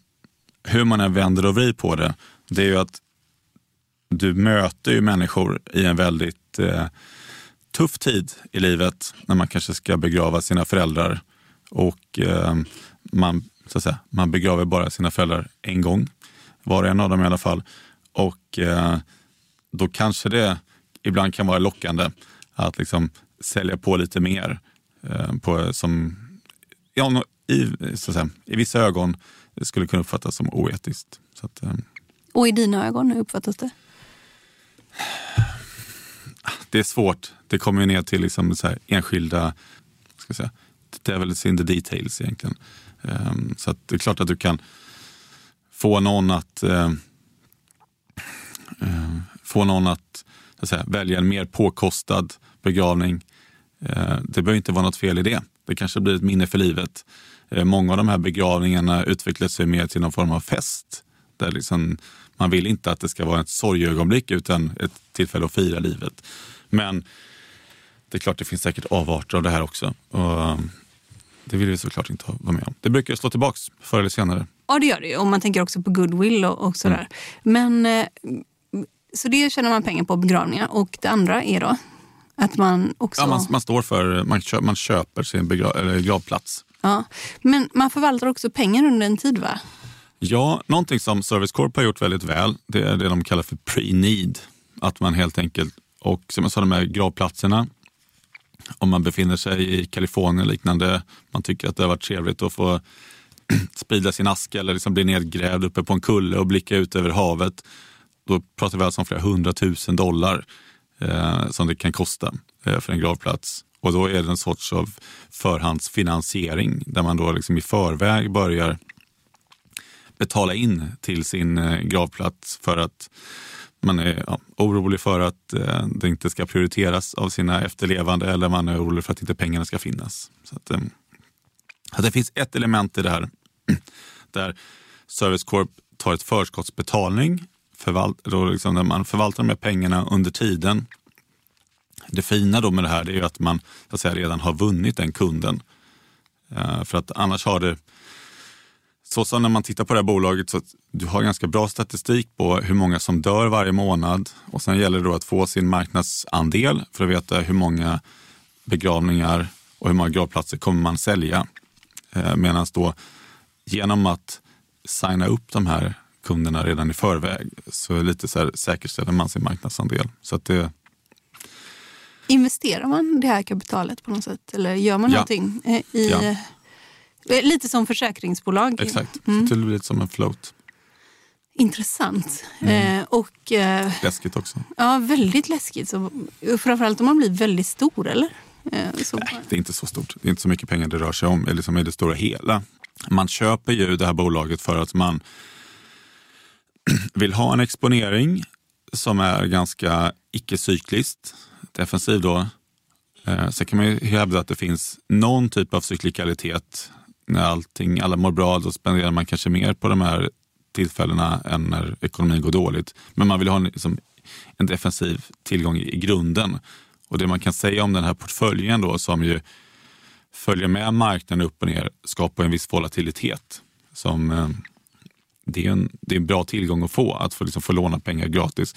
hur man än vänder och vrider på det, det är ju att du möter ju människor i en väldigt eh, tuff tid i livet när man kanske ska begrava sina föräldrar och eh, man, så att säga, man begraver bara sina föräldrar en gång, var och en av dem i alla fall. Och eh, då kanske det ibland kan vara lockande att liksom sälja på lite mer. Eh, på, som ja, i, så att säga, i vissa ögon skulle kunna uppfattas som oetiskt. Så att, eh, och i dina ögon, hur uppfattas det? Det är svårt. Det kommer ju ner till liksom så enskilda, ska säga, devils in the details egentligen. Um, så det är klart att du kan få någon att uh, få någon att att säga, välja en mer påkostad begravning. Eh, det behöver inte vara något fel i det. Det kanske blir ett minne för livet. Eh, många av de här begravningarna utvecklar sig mer till någon form av fest. Där liksom, man vill inte att det ska vara ett sorgeögonblick utan ett tillfälle att fira livet. Men det är klart, det finns säkert avarter av det här också. Och eh, det vill vi såklart inte vara med om. Det brukar slå tillbaks förr eller senare. Ja, det gör det ju. Och man tänker också på goodwill och, och sådär. Mm. Men så det tjänar man pengar på, begravningar. Och det andra är då att man också... Ja, man, man står för, man, köper, man köper sin begrav, gravplats. Ja, men man förvaltar också pengar under en tid va? Ja, någonting som Service Corp har gjort väldigt väl, det är det de kallar för pre-need. Att man helt enkelt, och som jag sa, de här gravplatserna, om man befinner sig i Kalifornien liknande, man tycker att det har varit trevligt att få sprida sin aska eller liksom bli nedgrävd uppe på en kulle och blicka ut över havet då pratar vi alltså om flera hundratusen dollar eh, som det kan kosta eh, för en gravplats. Och då är det en sorts av förhandsfinansiering där man då liksom i förväg börjar betala in till sin eh, gravplats för att man är ja, orolig för att eh, det inte ska prioriteras av sina efterlevande eller man är orolig för att inte pengarna ska finnas. Så att, eh, att det finns ett element i det här där Service Corp tar ett förskottsbetalning förvalt, då liksom när man förvaltar de här pengarna under tiden. Det fina då med det här är ju att man så att säga, redan har vunnit den kunden. Uh, för att annars har det, så som när man tittar på det här bolaget, så du har ganska bra statistik på hur många som dör varje månad och sen gäller det då att få sin marknadsandel för att veta hur många begravningar och hur många gravplatser kommer man sälja. Eh, uh, Medan då genom att signa upp de här kunderna redan i förväg. Så lite så här, säkerställer man sin marknadsandel. Så att det, Investerar man det här kapitalet på något sätt? Eller gör man Ja. någonting eh, i... Ja. eh, Lite som försäkringsbolag. Exakt, Mm. så det blir lite som en float. Intressant. Mm. Eh, och eh, Läskigt också. ja, väldigt läskigt. Så, framförallt om man blir väldigt stor, eller? Eh, så, Nej, det är inte så stort. Det är inte så mycket pengar det rör sig om, eller som i det stora hela. Man köper ju det här bolaget för att man vill ha en exponering som är ganska icke-cykliskt, defensiv då. Eh, Sen kan man ju hävda att det finns någon typ av cyklikalitet. När allting, alla mår bra, då spenderar man kanske mer på de här tillfällena än när ekonomin går dåligt. Men man vill ha en, liksom, en defensiv tillgång i, i grunden. Och det man kan säga om den här portföljen då som ju följer med marknaden upp och ner skapar en viss volatilitet. Som, eh, det, är en, det är en bra tillgång att få, att få, liksom, få låna pengar gratis.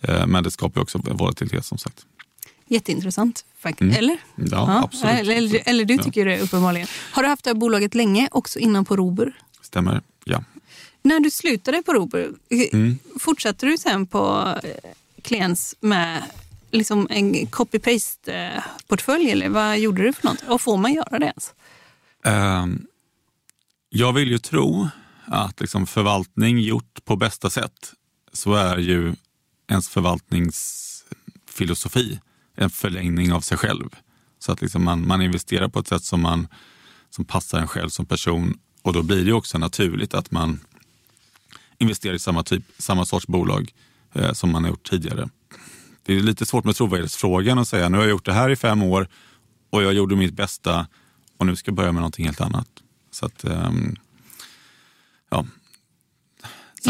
Eh, men det skapar också volatilitet som sagt. Jätteintressant. Faktiskt. Mm. Eller? Ja, absolut. Eller, eller, eller du Ja. tycker det uppenbarligen. Har du haft det här bolaget länge, också innan på Robur? Stämmer, ja. När du slutade på Robur, eh, Mm. fortsatte du sen på eh, Kliens med liksom en copy-paste-portfölj? Eller vad gjorde du för något? Och får man göra det ens? Ehm, jag vill ju tro att liksom förvaltning gjort på bästa sätt så är ju ens förvaltningsfilosofi en förlängning av sig själv. Så att liksom man, man investerar på ett sätt som, man, som passar en själv som person och då blir det också naturligt att man investerar i samma, typ, samma sorts bolag eh, som man har gjort tidigare. Det är lite svårt med trovärdighetsfrågan att säga nu har jag gjort det här i fem år och jag gjorde mitt bästa och nu ska jag börja med någonting helt annat. Så att, ehm, ja.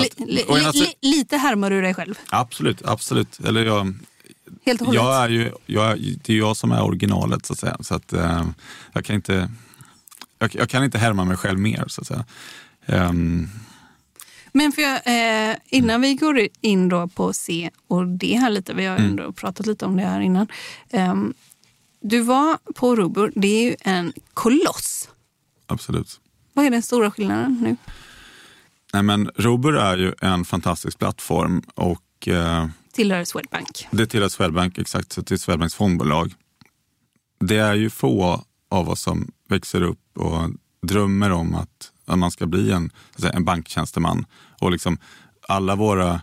Att, li, li, li, lite härmar du dig själv? Absolut, absolut. Eller jag, Helt och hållet? jag är ju, jag, det är jag som är originalet så att säga. Så att, eh, jag, kan inte, jag, jag kan inte härma mig själv mer så att säga. Ehm, Men för jag, eh, innan vi går in då på C och D här lite, vi har Mm. ändå pratat lite om det här innan. Ehm, du var på Robur, det är ju en koloss. absolut. Vad är den stora skillnaden nu? Nej, men Robur är ju en fantastisk plattform och eh, Tillhör Swedbank. det tillhör Swedbank, exakt, så är Swedbanks fondbolag. Det är ju få av oss som växer upp och drömmer om att, att man ska bli en, säga, en banktjänsteman. Och liksom alla våra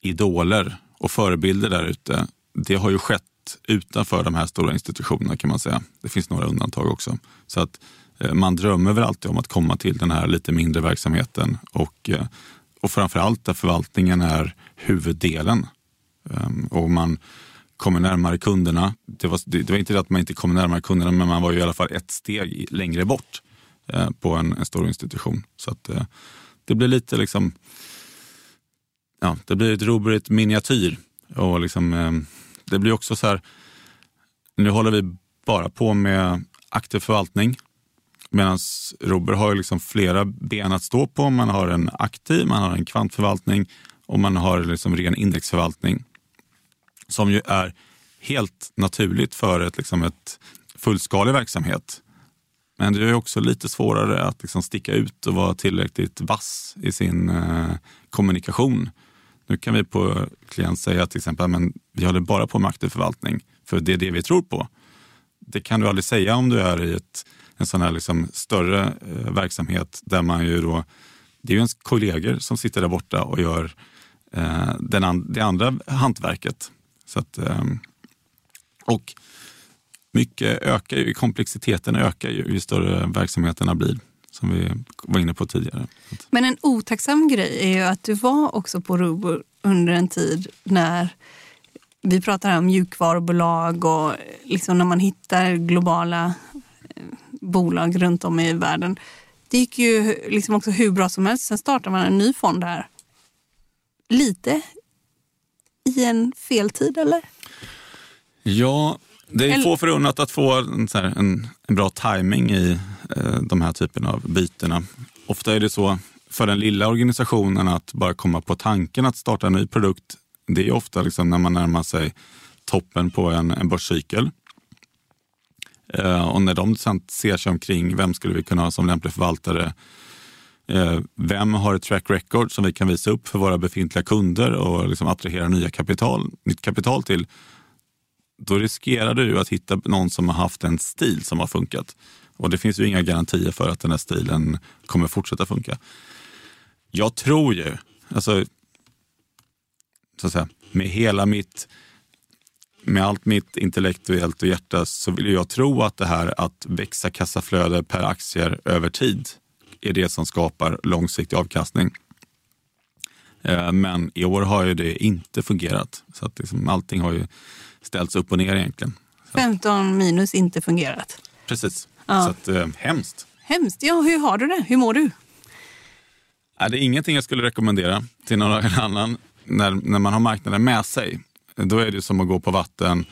idoler och förebilder där ute, det har ju skett utanför de här stora institutionerna kan man säga. Det finns några undantag också. Så att Eh, man drömmer väl alltid om att komma till den här lite mindre verksamheten och, eh, och framförallt där förvaltningen är huvuddelen. Ehm, och man kommer närmare kunderna. Det var, det, det var inte det att man inte kom närmare kunderna, men man var ju i alla fall ett steg längre bort eh, på en, en stor institution. Så att det blir lite liksom, ja, det blir ett roligt miniatyr. Och liksom, ehm, det blir också så här, nu håller vi bara på med aktiv förvaltning. Medan Robur har ju liksom flera ben att stå på. Man har en aktiv, man har en kvantförvaltning och man har liksom ren indexförvaltning. Som ju är helt naturligt för ett, liksom ett fullskalig verksamhet. Men det är också lite svårare att liksom sticka ut och vara tillräckligt vass i sin eh, kommunikation. Nu kan vi på klient säga till exempel men vi håller bara på med aktiv förvaltning för det är det vi tror på. Det kan du aldrig säga om du är i ett, en sån här liksom större eh, verksamhet där man ju då, det är ju ens kollegor som sitter där borta och gör eh, den an, det andra hantverket. Så att, eh, och mycket ökar ju, komplexiteten ökar ju ju större verksamheterna blir, som vi var inne på tidigare. Men en otacksam grej är ju att du var också på Robur under en tid när vi pratar här om mjukvarubolag och liksom när man hittar globala bolag runt om i världen. Det gick ju liksom också hur bra som helst. Sen startar man en ny fond här. Lite i en fel tid, eller? Ja, det är få förunnat att få en, en, en bra timing i eh, de här typerna av bytena. Ofta är det så för den lilla organisationen att bara komma på tanken att starta en ny produkt. Det är ofta liksom när man närmar sig toppen på en, en börscykel. Eh, och när de sen ser sig omkring, vem skulle vi kunna ha som lämplig förvaltare? Eh, vem har ett track record som vi kan visa upp för våra befintliga kunder och liksom attrahera nya kapital, nytt kapital till? då riskerar du att hitta någon som har haft en stil som har funkat. Och det finns ju inga garantier för att den här stilen kommer fortsätta funka. Jag tror ju, alltså, så att säga, med hela mitt, med allt mitt intellektuellt och hjärta så vill jag tro att det här att växa kassaflöde per aktier över tid är det som skapar långsiktig avkastning. Eh, men i år har ju det inte fungerat. Så att liksom allting har ju ställts upp och ner egentligen. 15 minus inte fungerat. Precis. Ja. Så att, eh, hemskt. Hemskt. Ja, hur har du det? Hur mår du? Är det ingenting jag skulle rekommendera till någon annan när, när man har marknaden med sig. Då är det som att gå på vatten.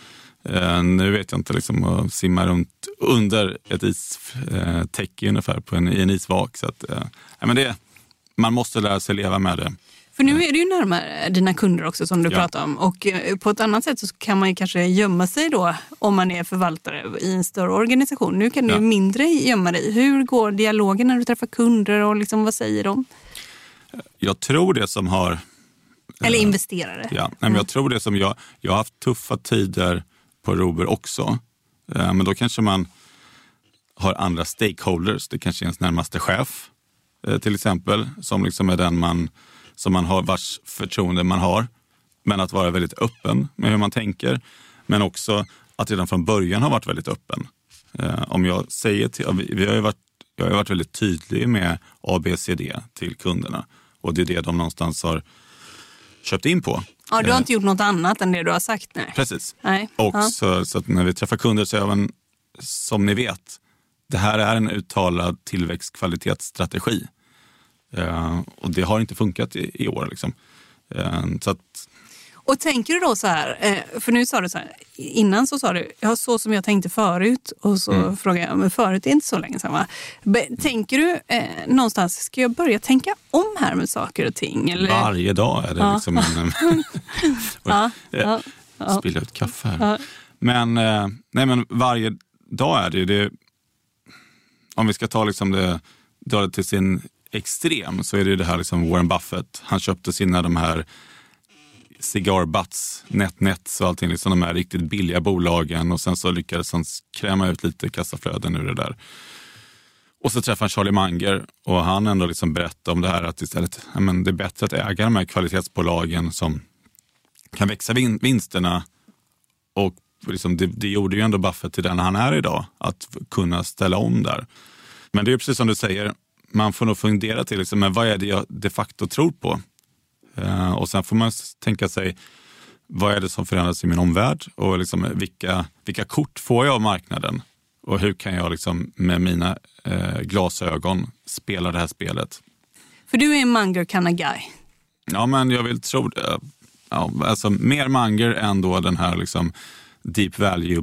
Eh, nu vet jag inte, liksom att simma runt under ett istäcke ungefär på en, i en isvak. Så att, eh, ja, men det, man måste lära sig leva med det. För nu är du ju närmare dina kunder också som du Ja. pratar om. Och eh, på ett annat sätt så kan man ju kanske gömma sig då om man är förvaltare i en större organisation. Nu kan du Ja. mindre gömma dig. Hur går dialogen när du träffar kunder och liksom, vad säger de? Jag tror det som har Eller investerare. Ja, nej, men jag tror det som jag, jag har haft tuffa tider på Rober också. Eh, Men då kanske man har andra stakeholders. Det kanske är ens närmaste chef eh, till exempel, som liksom är den man, som man har, vars förtroende man har. Men att vara väldigt öppen med hur man tänker. Men också att redan från början ha varit väldigt öppen. Eh, Om jag säger till, vi har ju varit, jag har varit väldigt tydlig med ABCD till kunderna. Och det är det de någonstans har köpt in på. Ja, du har Eh, inte gjort något annat än det du har sagt? Nej. Precis. Nej. Och Ja. så, så när vi träffar kunder så är man, som ni vet, det här är en uttalad tillväxtkvalitetsstrategi. Eh, och det har inte funkat i, i år. Liksom. Eh, så att, Och tänker du då så här, eh, för nu sa du så här, innan så sa du, ja så som jag tänkte förut och så Mm. frågade jag, men förut är inte så länge sedan va? Tänker du eh, någonstans, ska jag börja tänka om här med saker och ting? Eller? varje dag är det Ja. liksom en... Ja, Eh, ja, ja. Spilla ut kaffe här. Ja. Men, eh, nej, men varje dag är det ju det. Om vi ska ta liksom det, dra det till sin extrem så är det ju det här liksom Warren Buffett. Han köpte sina de här cigarbutts, NetNets och allting, liksom de här riktigt billiga bolagen och sen så lyckades han kräma ut lite kassaflöden ur det där. Och så träffade han Charlie Munger och han ändå liksom berättade om det här att istället, ja, men det är bättre att äga de här kvalitetsbolagen som kan växa vin- vinsterna och liksom det, det gjorde ju ändå Buffett till den han är idag, att kunna ställa om där. Men det är precis som du säger, man får nog fundera till liksom, men vad är det jag de facto tror på? Eh, och sen får man tänka sig, vad är det som förändras i min omvärld och liksom, vilka, vilka kort får jag av marknaden? Och hur kan jag liksom, med mina eh, glasögon spela det här spelet? För du är en Munger kind of guy. Ja, men jag vill tro det. Ja, alltså, mer Munger än då den här liksom, deep value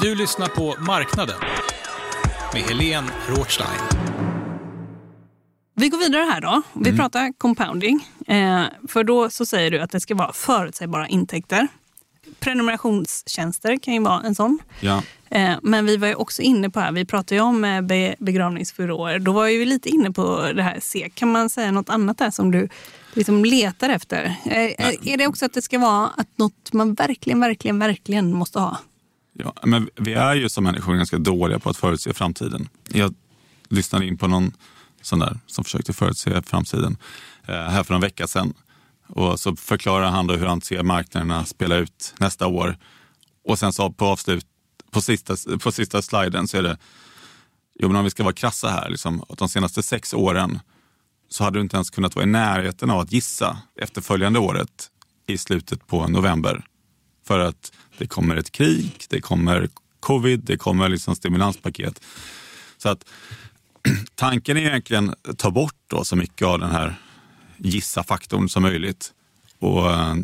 Du lyssnar på Marknaden med Helene Rothstein. Vi går vidare här då. Vi Mm. pratar compounding. Eh, för då så säger du att det ska vara förutsägbara intäkter. Prenumerationstjänster kan ju vara en sån. Ja. Eh, men vi var ju också inne på här, vi pratade ju om eh, be, begravningsbyråer. Då var ju vi lite inne på det här. Se, kan man säga något annat där som du liksom letar efter? Eh, är det också att det ska vara att något man verkligen, verkligen, verkligen måste ha? Ja, men vi är ju som människor ganska dåliga på att förutse framtiden. Jag lyssnade in på någon sån där som försökte förutse framtiden eh, här för en vecka sedan. Och så förklarar han då hur han ser marknaderna spela ut nästa år. Och sen så på avslut, på sista, på sista sliden så är det, jo men om vi ska vara krassa här, liksom, att de senaste sex åren så hade du inte ens kunnat vara i närheten av att gissa efterföljande året i slutet på november. För att det kommer ett krig, det kommer covid, det kommer liksom stimulanspaket. Så att tanken är egentligen att ta bort då så mycket av den här gissa-faktorn som möjligt. Och eh,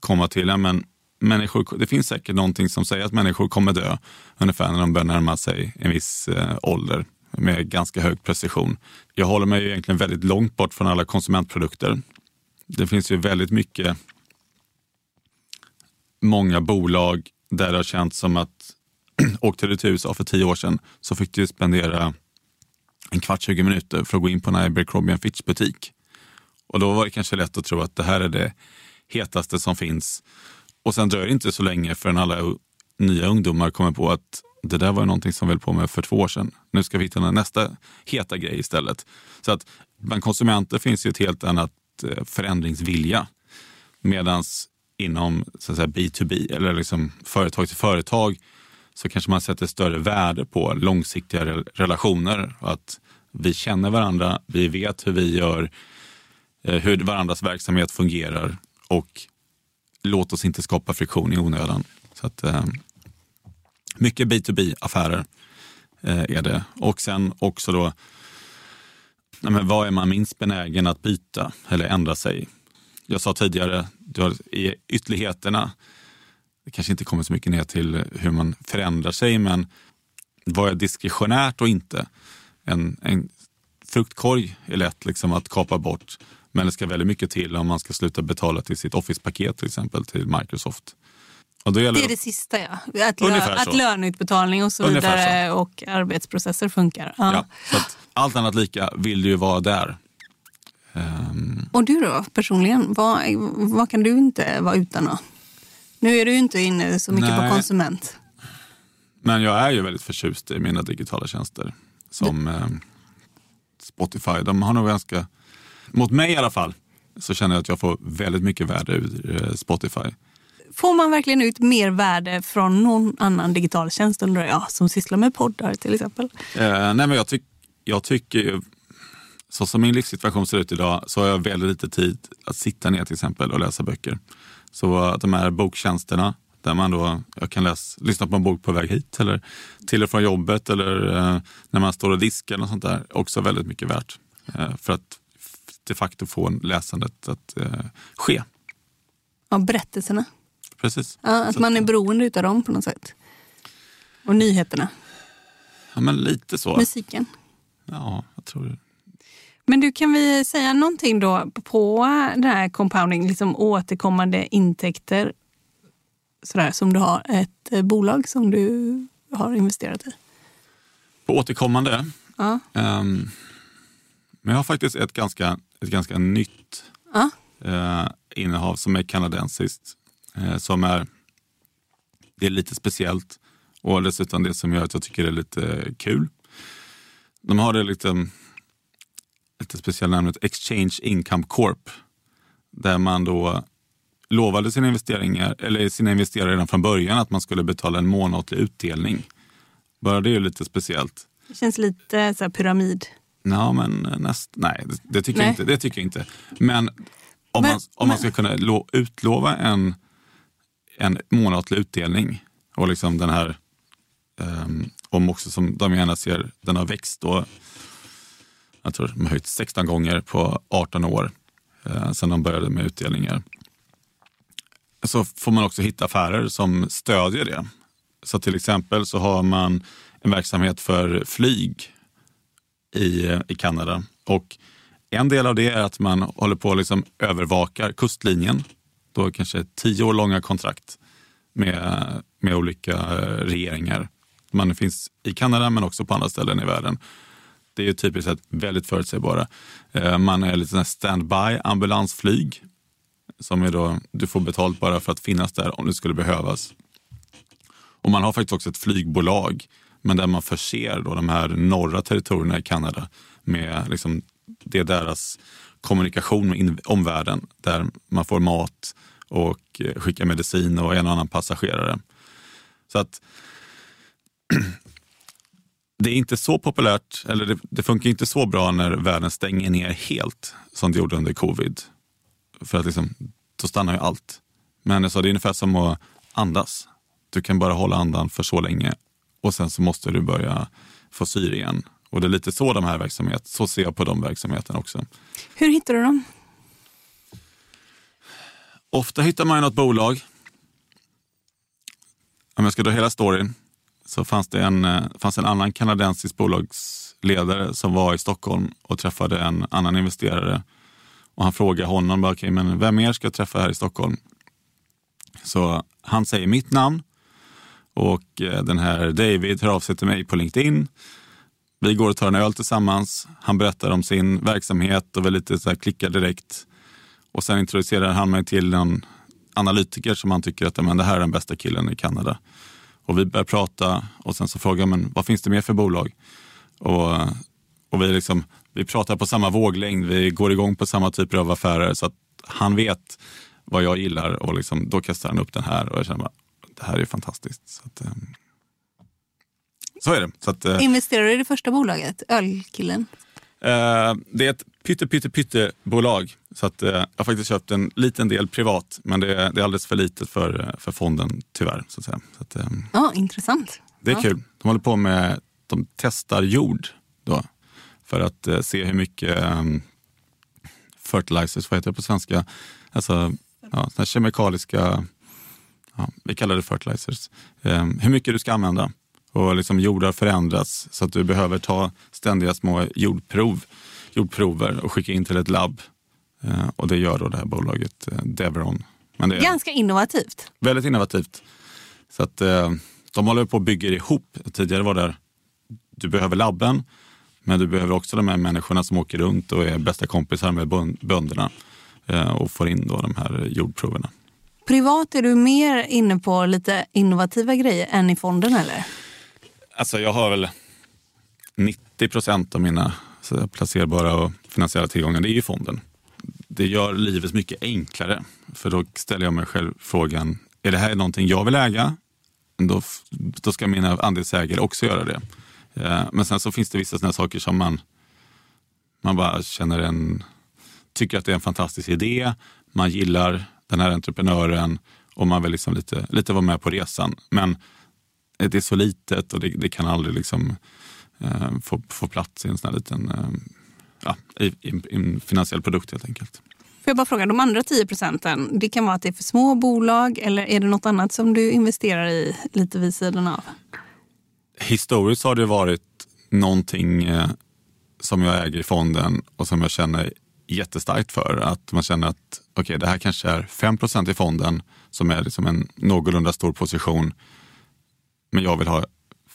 komma till, ja, men människor, det finns säkert någonting som säger att människor kommer dö ungefär när de börjar närma sig en viss eh, ålder med ganska hög precision. Jag håller mig egentligen väldigt långt bort från alla konsumentprodukter. Det finns ju väldigt mycket många bolag där det har känts som att åkte du till USA för tio år sedan så fick du spendera en kvart, 20 minuter för att gå in på en Abercrombie Fitch butik. Och då var det kanske lätt att tro att det här är det hetaste som finns. Och sen dröjer det inte så länge förrän alla nya ungdomar kommer på att det där var någonting som vi höll på med för två år sedan. Nu ska vi hitta nästa heta grej istället. Så att bland konsumenter finns ju ett helt annat eh, förändringsvilja. Medan inom så att säga, B2B eller liksom företag till företag så kanske man sätter större värde på långsiktiga relationer. Och att vi känner varandra, vi vet hur vi gör, eh, hur varandras verksamhet fungerar och låt oss inte skapa friktion i onödan. Så att, eh, mycket B2B-affärer eh, är det. Och sen också då, nej vad är man minst benägen att byta eller ändra sig? Jag sa tidigare, du har, i ytterligheterna, det kanske inte kommer så mycket ner till hur man förändrar sig, men vad är diskretionärt och inte? En, en fruktkorg är lätt liksom att kapa bort, men det ska väldigt mycket till om man ska sluta betala till sitt Office-paket till exempel till Microsoft. Det är det sista ja. Att, lö, att så. löneutbetalning och så vidare och arbetsprocesser funkar. Ja. Ja, så allt annat lika vill du ju vara där. Ehm, Och du då personligen, vad, vad kan du inte vara utan då? Nu är du ju inte inne så mycket Nej. på konsument. men jag är ju väldigt förtjust i mina digitala tjänster. Som ehm, Spotify, de har nog ganska, mot mig i alla fall, så känner jag att jag får väldigt mycket värde ur eh, Spotify. Får man verkligen ut mer värde från någon annan digital tjänst undrar jag, som sysslar med poddar till exempel? Eh, nej men jag, tyck, jag tycker så som min livssituation ser ut idag, så har jag väldigt lite tid att sitta ner till exempel och läsa böcker. Så de här boktjänsterna, där man då, jag kan läsa, lyssna på en bok på väg hit eller till och från jobbet eller eh, när man står och diskar och sånt där, också väldigt mycket värt. Eh, för att de facto få läsandet att eh, ske. Ja, berättelserna. Precis. Ja, att Så man är beroende utav dem på något sätt. Och nyheterna, Ja, men lite så. musiken. Ja, jag tror det. Men du, kan vi säga någonting då på det här compounding, liksom återkommande intäkter sådär, som du har ett eh, bolag som du har investerat i? På återkommande, Ja. Ehm, men jag har faktiskt ett ganska, ett ganska nytt Ja. eh, innehav som är kanadensiskt. Eh, som är, det är lite speciellt och dessutom det som gör att jag tycker det är lite kul. De har det lite, lite speciella namnet Exchange Income Corp. Där man då lovade sina, investeringar, eller sina investerare redan från början att man skulle betala en månatlig utdelning. Bara det är lite speciellt. Det känns lite så pyramid. Ja, men näst, nej, det, det, tycker Nej. Jag inte, det tycker jag inte. Men om, Men- man, om man men- ska kunna lo, utlova en, en månatlig utdelning och liksom den här, um, om också som de gärna ser, den har växt då, jag tror de har höjt 16 gånger på 18 år eh, sedan de började med utdelningar. Så får man också hitta affärer som stödjer det. Så till exempel så har man en verksamhet för flyg i, i Kanada Och en del av det är att man håller på och liksom övervakar kustlinjen. Då kanske tio år långa kontrakt med, med olika eh, regeringar. Man finns i Kanada men också på andra ställen i världen. Det är ju typiskt sett väldigt förutsägbara. Eh, man är lite standby ambulansflyg. Som är då, du får betalt bara för att finnas där om det skulle behövas. Och man har faktiskt också ett flygbolag men där man förser då de här norra territorierna i Kanada med liksom, det är deras kommunikation med omvärlden där man får mat och eh, skickar medicin och en och annan passagerare. Så att det är inte så populärt, eller det, det, funkar inte så bra när världen stänger ner helt som det gjorde under covid. För att liksom, då stannar ju allt. Men jag sa, det är ungefär som att andas. Du kan bara hålla andan för så länge och sen så måste du börja få syre igen. Och det är lite så de här verksamheterna, så ser jag på de verksamheterna också. Hur hittar du dem? Ofta hittar man något bolag. Om jag ska dra hela storyn så fanns det en, eh, fanns en annan kanadensisk bolagsledare som var i Stockholm och träffade en annan investerare. Och han frågade honom, okay, men vem mer ska jag träffa här i Stockholm? Så han säger mitt namn och eh, den här David hör av sig till mig på LinkedIn. Vi går och tar en öl tillsammans. Han berättar om sin verksamhet och vi lite så här klickar direkt. Och sen introducerar han mig till en analytiker som han tycker att men, det här är den bästa killen i Kanada. Och vi började prata och sen så frågade jag, men vad finns det mer för bolag? Och, och vi, liksom, vi pratar på samma våglängd, vi går igång på samma typer av affärer så att han vet vad jag gillar och liksom, då kastar han upp den här och jag känner bara, det här är fantastiskt. Så, att, ehm, så är det. Så att, eh, Investerar du i det första bolaget, Ölkillen? Uh, det är ett pytte, pytte, pytte bolag. Så att, uh, jag har faktiskt köpt en liten del privat, men det är, det är alldeles för litet för, för fonden tyvärr. Så att säga. Så att, ja, intressant. Det är ja. kul. De håller på med, de testar jord då, för att se hur mycket fertilizers, vad heter det på svenska? Alltså ja, kemikaliska ja, vi kallar det fertilizers, eh, hur mycket du ska använda. Och liksom jordar förändras så att du behöver ta ständiga små jordprov, jordprover och skicka in till ett labb. Eh, och det gör då det här bolaget eh, Devron. Men det är Ganska innovativt. Väldigt innovativt. Så att eh, de håller på och bygger ihop. Tidigare var det, du behöver labben, men du behöver också de här människorna som åker runt och är bästa kompisar med bönderna och får in då de här jordproverna. Privat är du mer inne på lite innovativa grejer än i fonden eller? Alltså jag har väl 90 procent av mina placerbara och finansiella tillgångar, det är ju fonden. Det gör livet mycket enklare. För då ställer jag mig själv frågan, är det här någonting jag vill äga? Då, då ska mina andelsägare också göra det. Eh, men sen så finns det vissa sådana saker som man, man bara känner en, tycker att det är en fantastisk idé. Man gillar den här entreprenören och man vill liksom lite, lite vara med på resan. Men det är så litet och det, det kan aldrig liksom, eh, få, få plats i en sån här liten eh, ja, i, i, en finansiell produkt helt enkelt. Får jag bara fråga, de andra 10 procenten, det kan vara att det är för små bolag eller är det något annat som du investerar i lite vid sidan av? Historiskt har det varit någonting eh, som jag äger i fonden och som jag känner jättestarkt för. Att man känner att okay, det här kanske är 5% i fonden som är liksom en någorlunda stor position. Men jag vill ha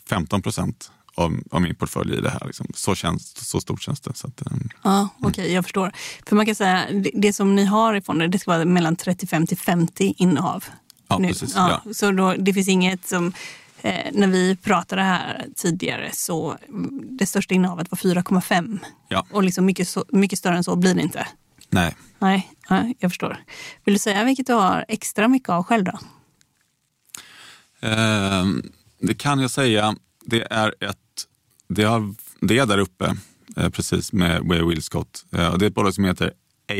15 procent av, av, min portfölj i det här. Liksom. Så, känns, så stort känns det. Så att, um, ja, Okej, okay, jag förstår. För man kan säga det, det som ni har i fonden det ska vara mellan 35 till 50 innehav. Ja, nu. precis. Ja, ja. Så då, det finns inget som Eh, när vi pratade här tidigare så mm, det största innehavet var 4,5. Ja. Och liksom mycket, så, mycket större än så blir det inte. Nej. Nej, ja, jag förstår. Vill du säga vilket du har extra mycket av själv då? Eh, det kan jag säga. Det är ett, det, har, det är där uppe eh, precis med Way Willscott. Eh, det är ett bolag som heter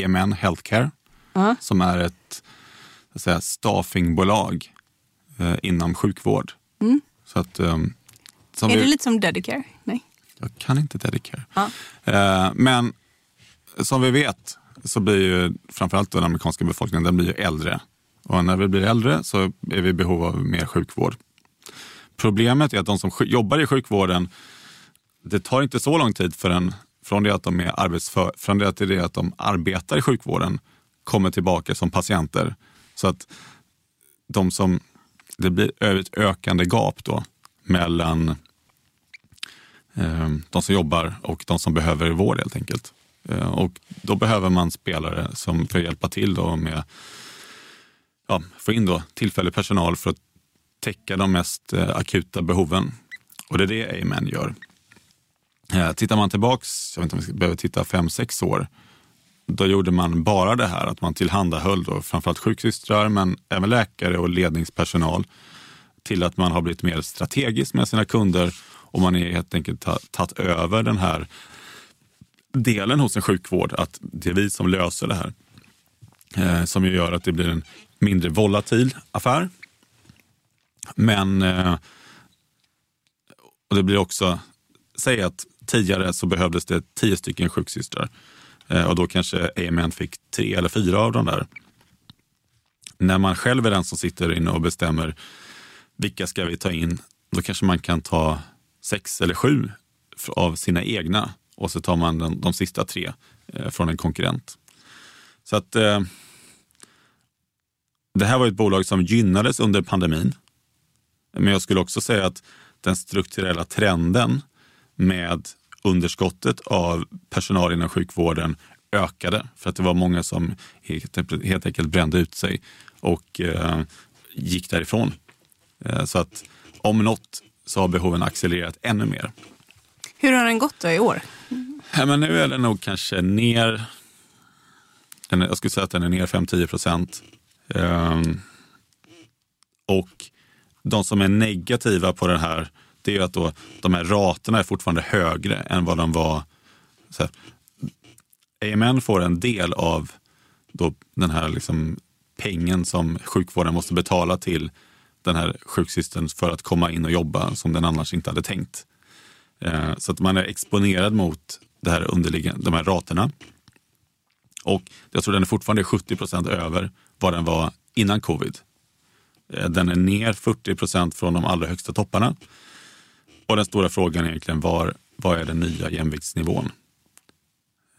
AMN Healthcare uh. som är ett säga, staffingbolag eh, inom sjukvård. Mm. Så att, um, är vi, det lite som Dedicare? Nej. Jag kan inte Dedicare. Ja. Uh, men som vi vet så blir ju framförallt den amerikanska befolkningen den blir ju äldre. Och när vi blir äldre så är vi i behov av mer sjukvård. Problemet är att de som jobbar i sjukvården, det tar inte så lång tid förrän, från det att de är arbetsför, från det till det att de arbetar i sjukvården kommer tillbaka som patienter. Så att de som, det blir ett ökande gap då mellan eh, de som jobbar och de som behöver vård helt enkelt. Eh, och då behöver man spelare som får hjälpa till då med ja, få in då tillfällig personal för att täcka de mest eh, akuta behoven. Och det är det Amen gör. Eh, tittar man tillbaks, jag vet inte om vi behöver titta fem, sex år, då gjorde man bara det här att man tillhandahöll då framförallt sjuksystrar men även läkare och ledningspersonal till att man har blivit mer strategisk med sina kunder och man är helt enkelt tagit över den här delen hos en sjukvård, att det är vi som löser det här. Eh, som ju gör att det blir en mindre volatil affär. Men eh, och det blir också, säg att tidigare så behövdes det tio stycken sjuksystrar eh, och då kanske AMN fick tre eller fyra av de där. När man själv är den som sitter inne och bestämmer vilka ska vi ta in, då kanske man kan ta sex eller sju av sina egna och så tar man de, de sista tre eh, från en konkurrent. Så att eh, det här var ett bolag som gynnades under pandemin. Men jag skulle också säga att den strukturella trenden med underskottet av personal inom sjukvården ökade för att det var många som helt enkelt brände ut sig och eh, gick därifrån. Eh, så att om något så har behoven accelererat ännu mer. Hur har den gått då i år? Ja, men nu är den nog kanske ner, jag skulle säga att den är ner 5-10 procent. Um, och de som är negativa på den här, det är att då, de här raterna är fortfarande högre än vad de var. Så här, AMN får en del av då den här liksom pengen som sjukvården måste betala till den här sjuksystern för att komma in och jobba som den annars inte hade tänkt. Eh, så att man är exponerad mot det här underliggande, de här raterna. Och jag tror den är fortfarande 70 procent över vad den var innan covid. Eh, den är ner 40 procent från de allra högsta topparna. Och den stora frågan är egentligen var, vad är den nya jämviktsnivån?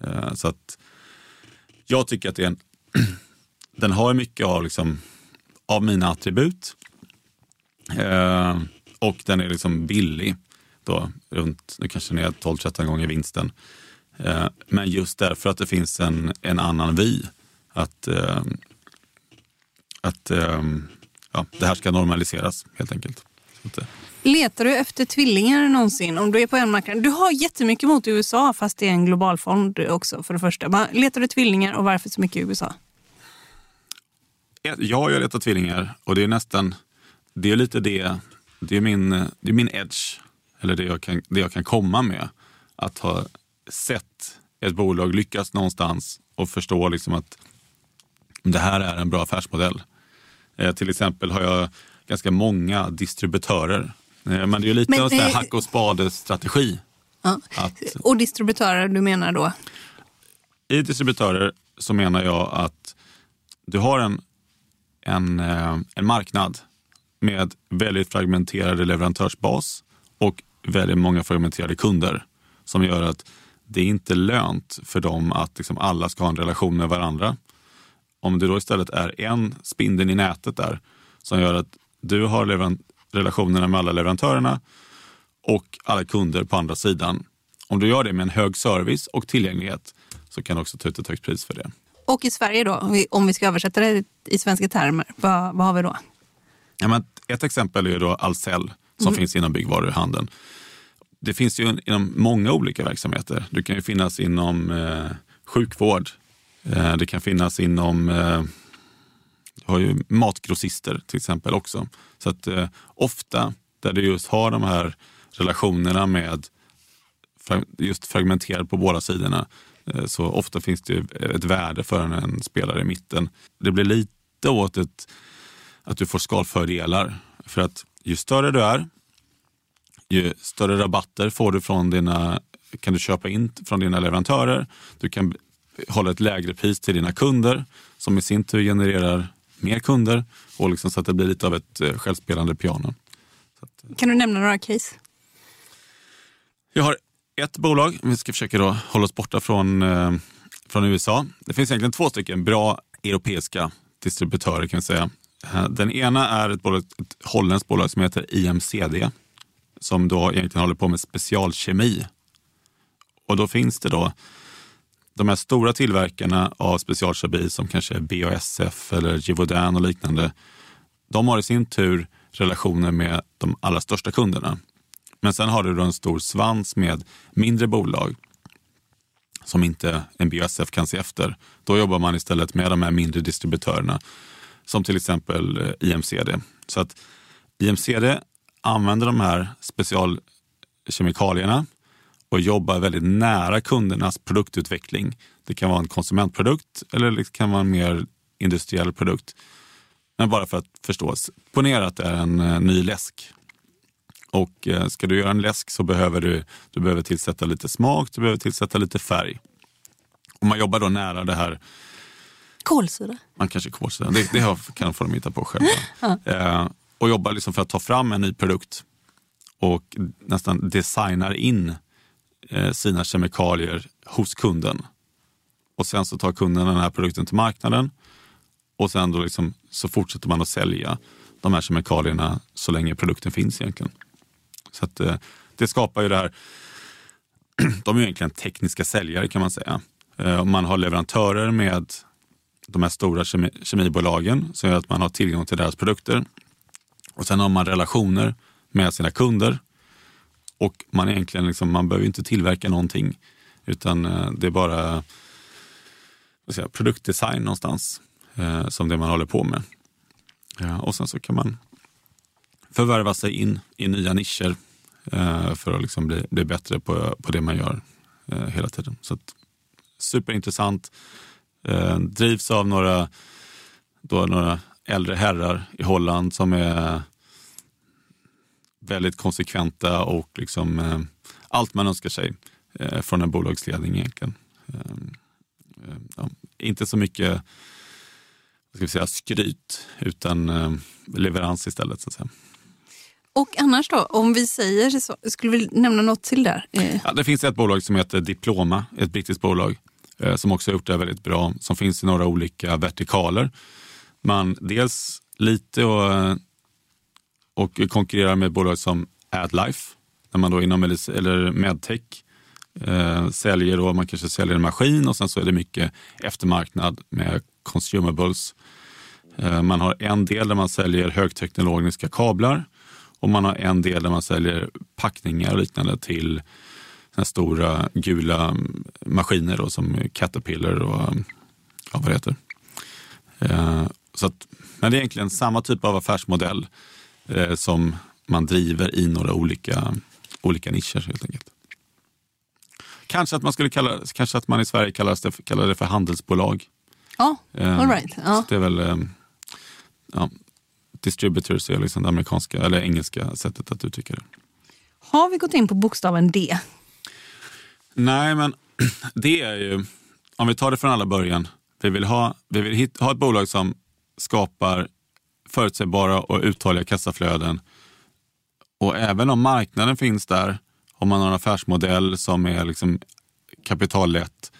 Eh, så att jag tycker att det är en, den har mycket av, liksom, av mina attribut. Eh, och den är liksom billig. Då, runt, nu kanske den är 12-13 gånger vinsten. men just därför att det finns en, en annan vy. Att att ja, det här ska normaliseras helt enkelt. Att, Letar du efter tvillingar någonsin? Om du är på en marknad. Du har jättemycket mot USA fast det är en global fond också för det första. letar du tvillingar och varför så mycket i USA? Ja, jag letar tvillingar och det är nästan, det är lite det, det är min, det är min edge. Eller det jag, kan, det jag kan komma med. Att ha sett ett bolag lyckas någonstans och förstå liksom att det här är en bra affärsmodell. Eh, till exempel har jag ganska många distributörer. Eh, men det är lite en det... hack och spade-strategi. Ja. Och distributörer, du menar då? I distributörer så menar jag att du har en, en, eh, en marknad med väldigt fragmenterade leverantörsbas och väldigt många fragmenterade kunder som gör att det är inte lönt för dem att liksom alla ska ha en relation med varandra. Om det då istället är en spindel i nätet där som gör att du har relationerna med alla leverantörerna och alla kunder på andra sidan. Om du gör det med en hög service och tillgänglighet så kan du också ta ut ett högt pris för det. Och i Sverige då, om vi ska översätta det i svenska termer, vad, vad har vi då? Ja, men ett exempel är då Ahlsell som mm. finns inom byggvaruhandeln. Det finns ju inom många olika verksamheter. Du kan ju finnas inom eh, sjukvård, Eh, det kan finnas inom eh, du har ju matgrossister till exempel också. Så att eh, ofta där du just har de här relationerna med just fragmenterad på båda sidorna så ofta finns det ett värde för en spelare i mitten. Det blir lite åt ett, att du får skalfördelar. För att ju större du är, ju större rabatter får du från dina, kan du köpa in från dina leverantörer. Du kan hålla ett lägre pris till dina kunder som i sin tur genererar mer kunder och liksom så att det blir lite av ett eh, självspelande piano. Att, kan du nämna några case? Jag har ett bolag, vi ska försöka då hålla oss borta från, eh, från USA. Det finns egentligen två stycken bra europeiska distributörer kan jag säga. Eh, Den ena är ett, bolag, ett holländskt bolag som heter IMCD som då egentligen håller på med specialkemi. Och då finns det då de här stora tillverkarna av specialkemi som kanske är BASF eller Givaudan och liknande. De har i sin tur relationer med de allra största kunderna. Men sen har du då en stor svans med mindre bolag som inte en BASF kan se efter. Då jobbar man istället med de här mindre distributörerna som till exempel eh, IMCD. Så att IMCD använder de här specialkemikalierna och jobbar väldigt nära kundernas produktutveckling. Det kan vara en konsumentprodukt eller det kan vara en mer industriell produkt. Men bara för att förstå, ponera att det är en eh, ny läsk. Och eh, ska du göra en läsk så behöver du, du behöver tillsätta lite smak, du behöver tillsätta lite färg. Och man jobbar då nära det här Kolsyra. man kanske kolsyra. Det, det kan få de hitta på själva. eh, och jobbar liksom för att ta fram en ny produkt och nästan designar in Eh, sina kemikalier hos kunden. Och sen så tar kunden den här produkten till marknaden och sen då liksom, så fortsätter man att sälja de här kemikalierna så länge produkten finns egentligen. Så att, eh, det skapar ju det här, de är ju egentligen tekniska säljare kan man säga. Eh, man har leverantörer med de här stora kemi, kemibolagen som gör att man har tillgång till deras produkter. Och sen har man relationer med sina kunder. Och man egentligen liksom, man behöver inte tillverka någonting utan eh, det är bara vad säga, produktdesign någonstans eh, som det man håller på med. Ja, och sen så kan man förvärva sig in i nya nischer eh, för att liksom bli, bli bättre på, på det man gör eh, hela tiden. Så att, superintressant. Eh, drivs av några, då några äldre herrar i Holland som är väldigt konsekventa och liksom, eh, allt man önskar sig eh, från en bolagsledning egentligen. Eh, eh, ja, inte så mycket ska vi säga, skryt utan eh, leverans istället. Så att säga. Och annars då, om vi säger så, skulle vi nämna något till där? Ja, det finns ett bolag som heter Diploma, ett brittiskt bolag som också har gjort det väldigt bra, som finns i några olika vertikaler. Man dels lite och, och konkurrerar med bolag som AdLife, när man då inom eller medtech eh, säljer då, man kanske säljer en maskin och sen så är det mycket eftermarknad med consumables. Eh, man har en del där man säljer högteknologiska kablar och man har en del där man säljer packningar och liknande till stora gula mm, maskiner då, som Caterpillar och ja, vad det heter. Eh, så att, men det är egentligen samma typ av affärsmodell eh, som man driver i några olika, olika nischer helt enkelt. Kanske att man skulle kalla, kanske att man i Sverige kallar det, kallar det för handelsbolag. ja, Eh, all right. Ja. så Det är väl eh, ja, distributors är liksom det amerikanska eller engelska sättet att uttrycka det. Har vi gått in på bokstaven D? Nej, men det är ju, om vi tar det från alla början. Vi vill ha, vi vill hit, ha ett bolag som skapar förutsägbara och uthålliga kassaflöden. Och även om marknaden finns där, om man har en affärsmodell som är liksom kapitallätt,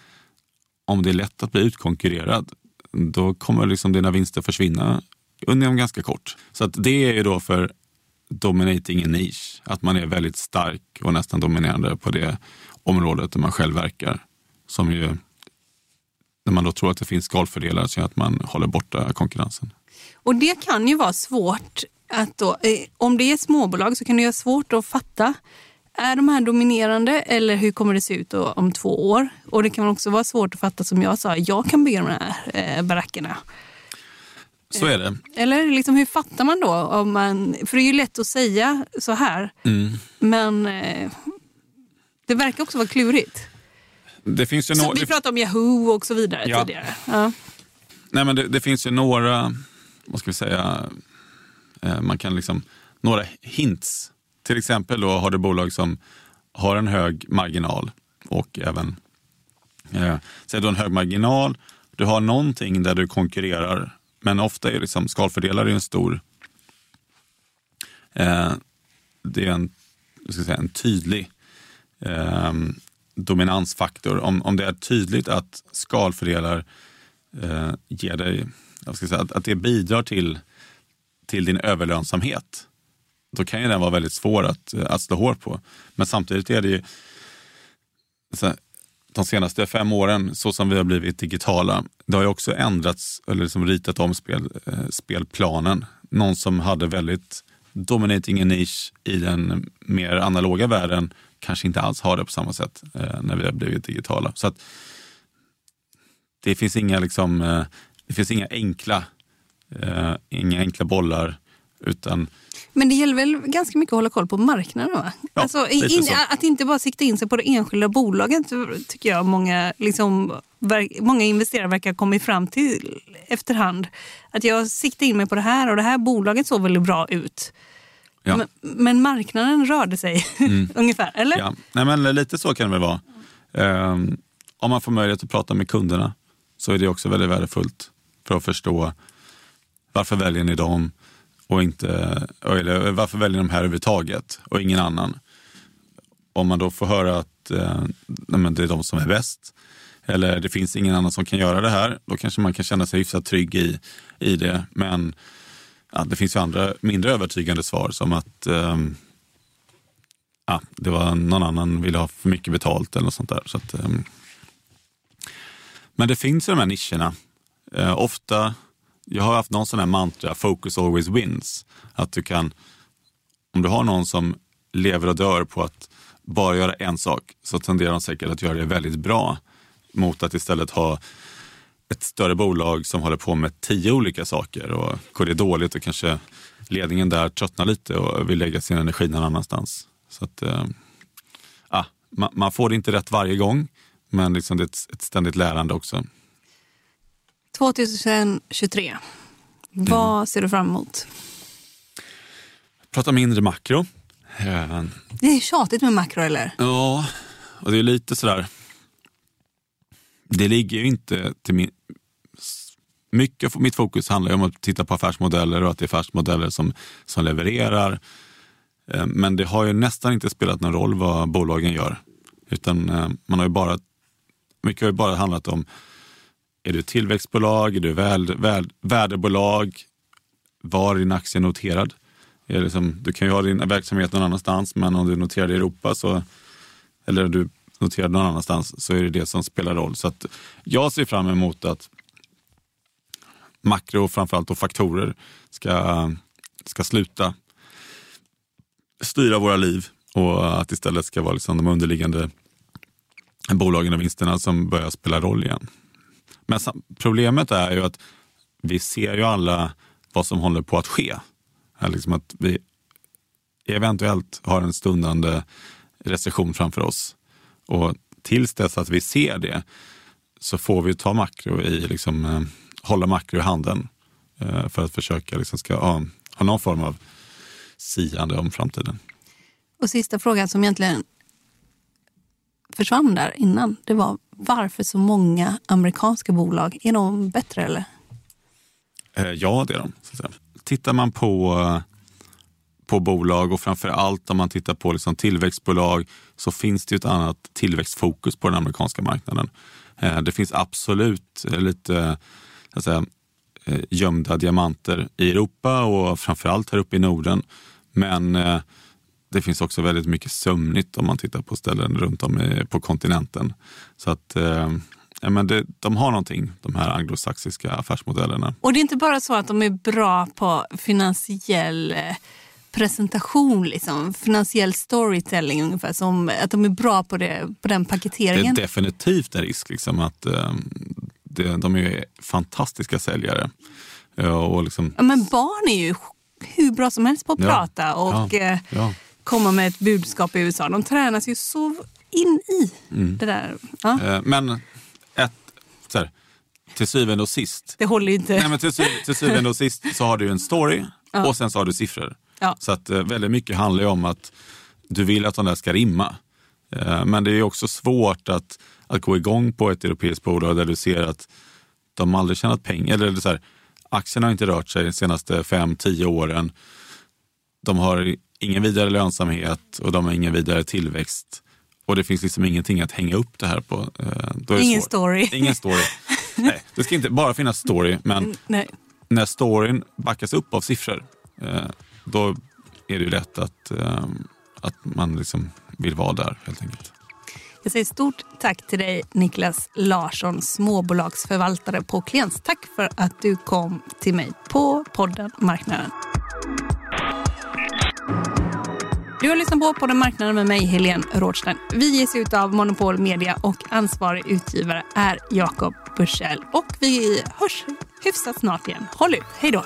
om det är lätt att bli utkonkurrerad, då kommer liksom dina vinster försvinna inom ganska kort. Så att det är ju då för dominating en nisch, att man är väldigt stark och nästan dominerande på det området där man själv verkar. Som ju, när man då tror att det finns skalfördelar så att man håller borta konkurrensen. Och det kan ju vara svårt att då, eh, om det är småbolag så kan det vara svårt att fatta. Är de här dominerande eller hur kommer det se ut om två år? Och det kan också vara svårt att fatta som jag sa, jag kan bygga de här eh, barackerna. Så är det. Eller liksom, hur fattar man då? Om man, för det är ju lätt att säga så här, men eh, det verkar också vara klurigt. Det finns ju Så nå- vi pratade om Yahoo och så vidare Ja. tidigare. Ja. Nej, men det, det finns ju några, vad ska vi säga, eh, man kan liksom, några hints. Till exempel då har du bolag som har en hög marginal och även, eh, säg då en hög marginal, du har någonting där du konkurrerar, men ofta är liksom skalfördelare en stor, eh, det är en, jag ska säga, en tydlig eh, dominansfaktor. Om, om det är tydligt att skalfördelar eh, ger dig, jag ska säga, att, att det bidrar till, till din överlönsamhet, då kan ju den vara väldigt svår att, att slå hårt på. Men samtidigt är det ju, så de senaste fem åren, så som vi har blivit digitala, det har ju också ändrats, eller liksom ritat om spel, eh, spelplanen. Någon som hade väldigt dominating en nisch i den mer analoga världen kanske inte alls har det på samma sätt eh, när vi har blivit digitala. Så att det finns inga, liksom, eh, det finns inga enkla, eh, inga enkla bollar utan Men det gäller väl ganska mycket att hålla koll på marknaden? Va? Ja, alltså, in, att inte bara sikta in sig på det enskilda bolaget tycker jag många, liksom, ver- många investerare verkar ha kommit fram till efterhand. Att jag siktar in mig på det här och det här bolaget såg väldigt bra ut. Ja. Men, men marknaden rörde sig ungefär, eller? Ja, nej men lite så kan det väl vara. Ehm, om man får möjlighet att prata med kunderna så är det också väldigt värdefullt för att förstå varför väljer ni dem och inte, eller varför väljer de här överhuvudtaget och ingen annan. Om man då får höra att eh, nej men det är de som är bäst eller det finns ingen annan som kan göra det här, då kanske man kan känna sig hyfsat trygg i, i det. Men ja, det finns ju andra mindre övertygande svar som att eh, ja, det var någon annan ville ha för mycket betalt eller något sånt där. Så att, eh, men det finns ju de här nischerna. Eh, ofta, jag har haft någon sån här mantra, focus always wins. Att du kan, om du har någon som lever och dör på att bara göra en sak så tenderar de säkert att göra det väldigt bra mot att istället ha ett större bolag som håller på med tio olika saker och går det dåligt och kanske ledningen där tröttnar lite och vill lägga sin energi någon annanstans. Så att, eh, ah, man, man får det inte rätt varje gång, men liksom det är ett, ett ständigt lärande också. 2023, vad ser du fram emot? Prata mindre makro. Eh, Det är tjatigt med makro, eller? Ja, och det är lite sådär. Det ligger ju inte till min... Mycket av mitt fokus handlar ju om att titta på affärsmodeller och att det är affärsmodeller som, som levererar. Eh, Men det har ju nästan inte spelat någon roll vad bolagen gör. Utan eh, man har ju bara, mycket har ju bara handlat om, är du tillväxtbolag, är du väl, väl, värdebolag, var är din aktie noterad? Är liksom, du kan ju ha din verksamhet någon annanstans, men om du noterar i Europa så, eller du noterar någon annanstans så är det det som spelar roll. Så att jag ser fram emot att makro, framförallt och faktorer, ska, ska sluta styra våra liv och att istället ska vara liksom de underliggande bolagen och vinsterna som börjar spela roll igen. Men problemet är ju att vi ser ju alla vad som håller på att ske. Liksom att vi eventuellt har en stundande recession framför oss. Och tills dess att vi ser det så får vi ta makro i, liksom, eh, hålla makro i handen eh, för att försöka liksom, ska, ha, ha någon form av siande om framtiden. Och sista frågan som egentligen försvann där innan, det var varför så många amerikanska bolag? Är de bättre eller? Eh, ja, det är de. Så att säga. Tittar man på, på bolag och framför allt om man tittar på liksom tillväxtbolag så finns det ju ett annat tillväxtfokus på den amerikanska marknaden. Eh, det finns absolut eh, lite så att säga, gömda diamanter i Europa och framför allt här uppe i Norden. Men eh, det finns också väldigt mycket sömnigt om man tittar på ställen runt om i, på kontinenten. Så att eh, ja, men det, de har någonting, de här anglosaxiska affärsmodellerna. Och det är inte bara så att de är bra på finansiell eh, presentation, liksom, finansiell storytelling ungefär, som att de är bra på, det, på den Det är paketeringen. definitivt en risk. Liksom, att, eh, det, de är fantastiska säljare. Och liksom, Ja, men barn är ju hur bra som helst på att Ja. prata och Ja. eh, ja. Komma med ett budskap i USA. De tränas ju så in i Mm. det där. Ja, Eh, men ett, så här, till syvende och sist det håller ju inte. Nej, men till, sy till syvende och sist så har du en story och sen så har du siffror. Ja. Så att eh, väldigt mycket handlar ju om att du vill att de där ska rimma. Eh, men det är också svårt att, att gå igång på ett europeiskt bolag där du ser att de aldrig tjänat pengar. Eller så här, aktierna har inte rört sig de senaste fem, tio åren. De har ingen vidare lönsamhet och de har ingen vidare tillväxt. och det finns liksom ingenting att hänga upp det här på. Eh, det Ingen svårt. story. Ingen story. Nej, det ska inte bara finnas story, men Nej. när storyn backas upp av siffror, eh, då är det ju lätt att, eh, att man liksom vill vara där helt enkelt. Jag säger stort tack till dig Niklas Larsson, småbolagsförvaltare på Klients. Tack för att du kom till mig på podden Marknaden. Du har lyssnat på podden Marknaden med mig, Helene Rådstein. Vi ges ut av Monopol Media och ansvarig utgivare är Jakob Bursell. Och vi hörs hyfsat snart igen. Håll ut, hej då!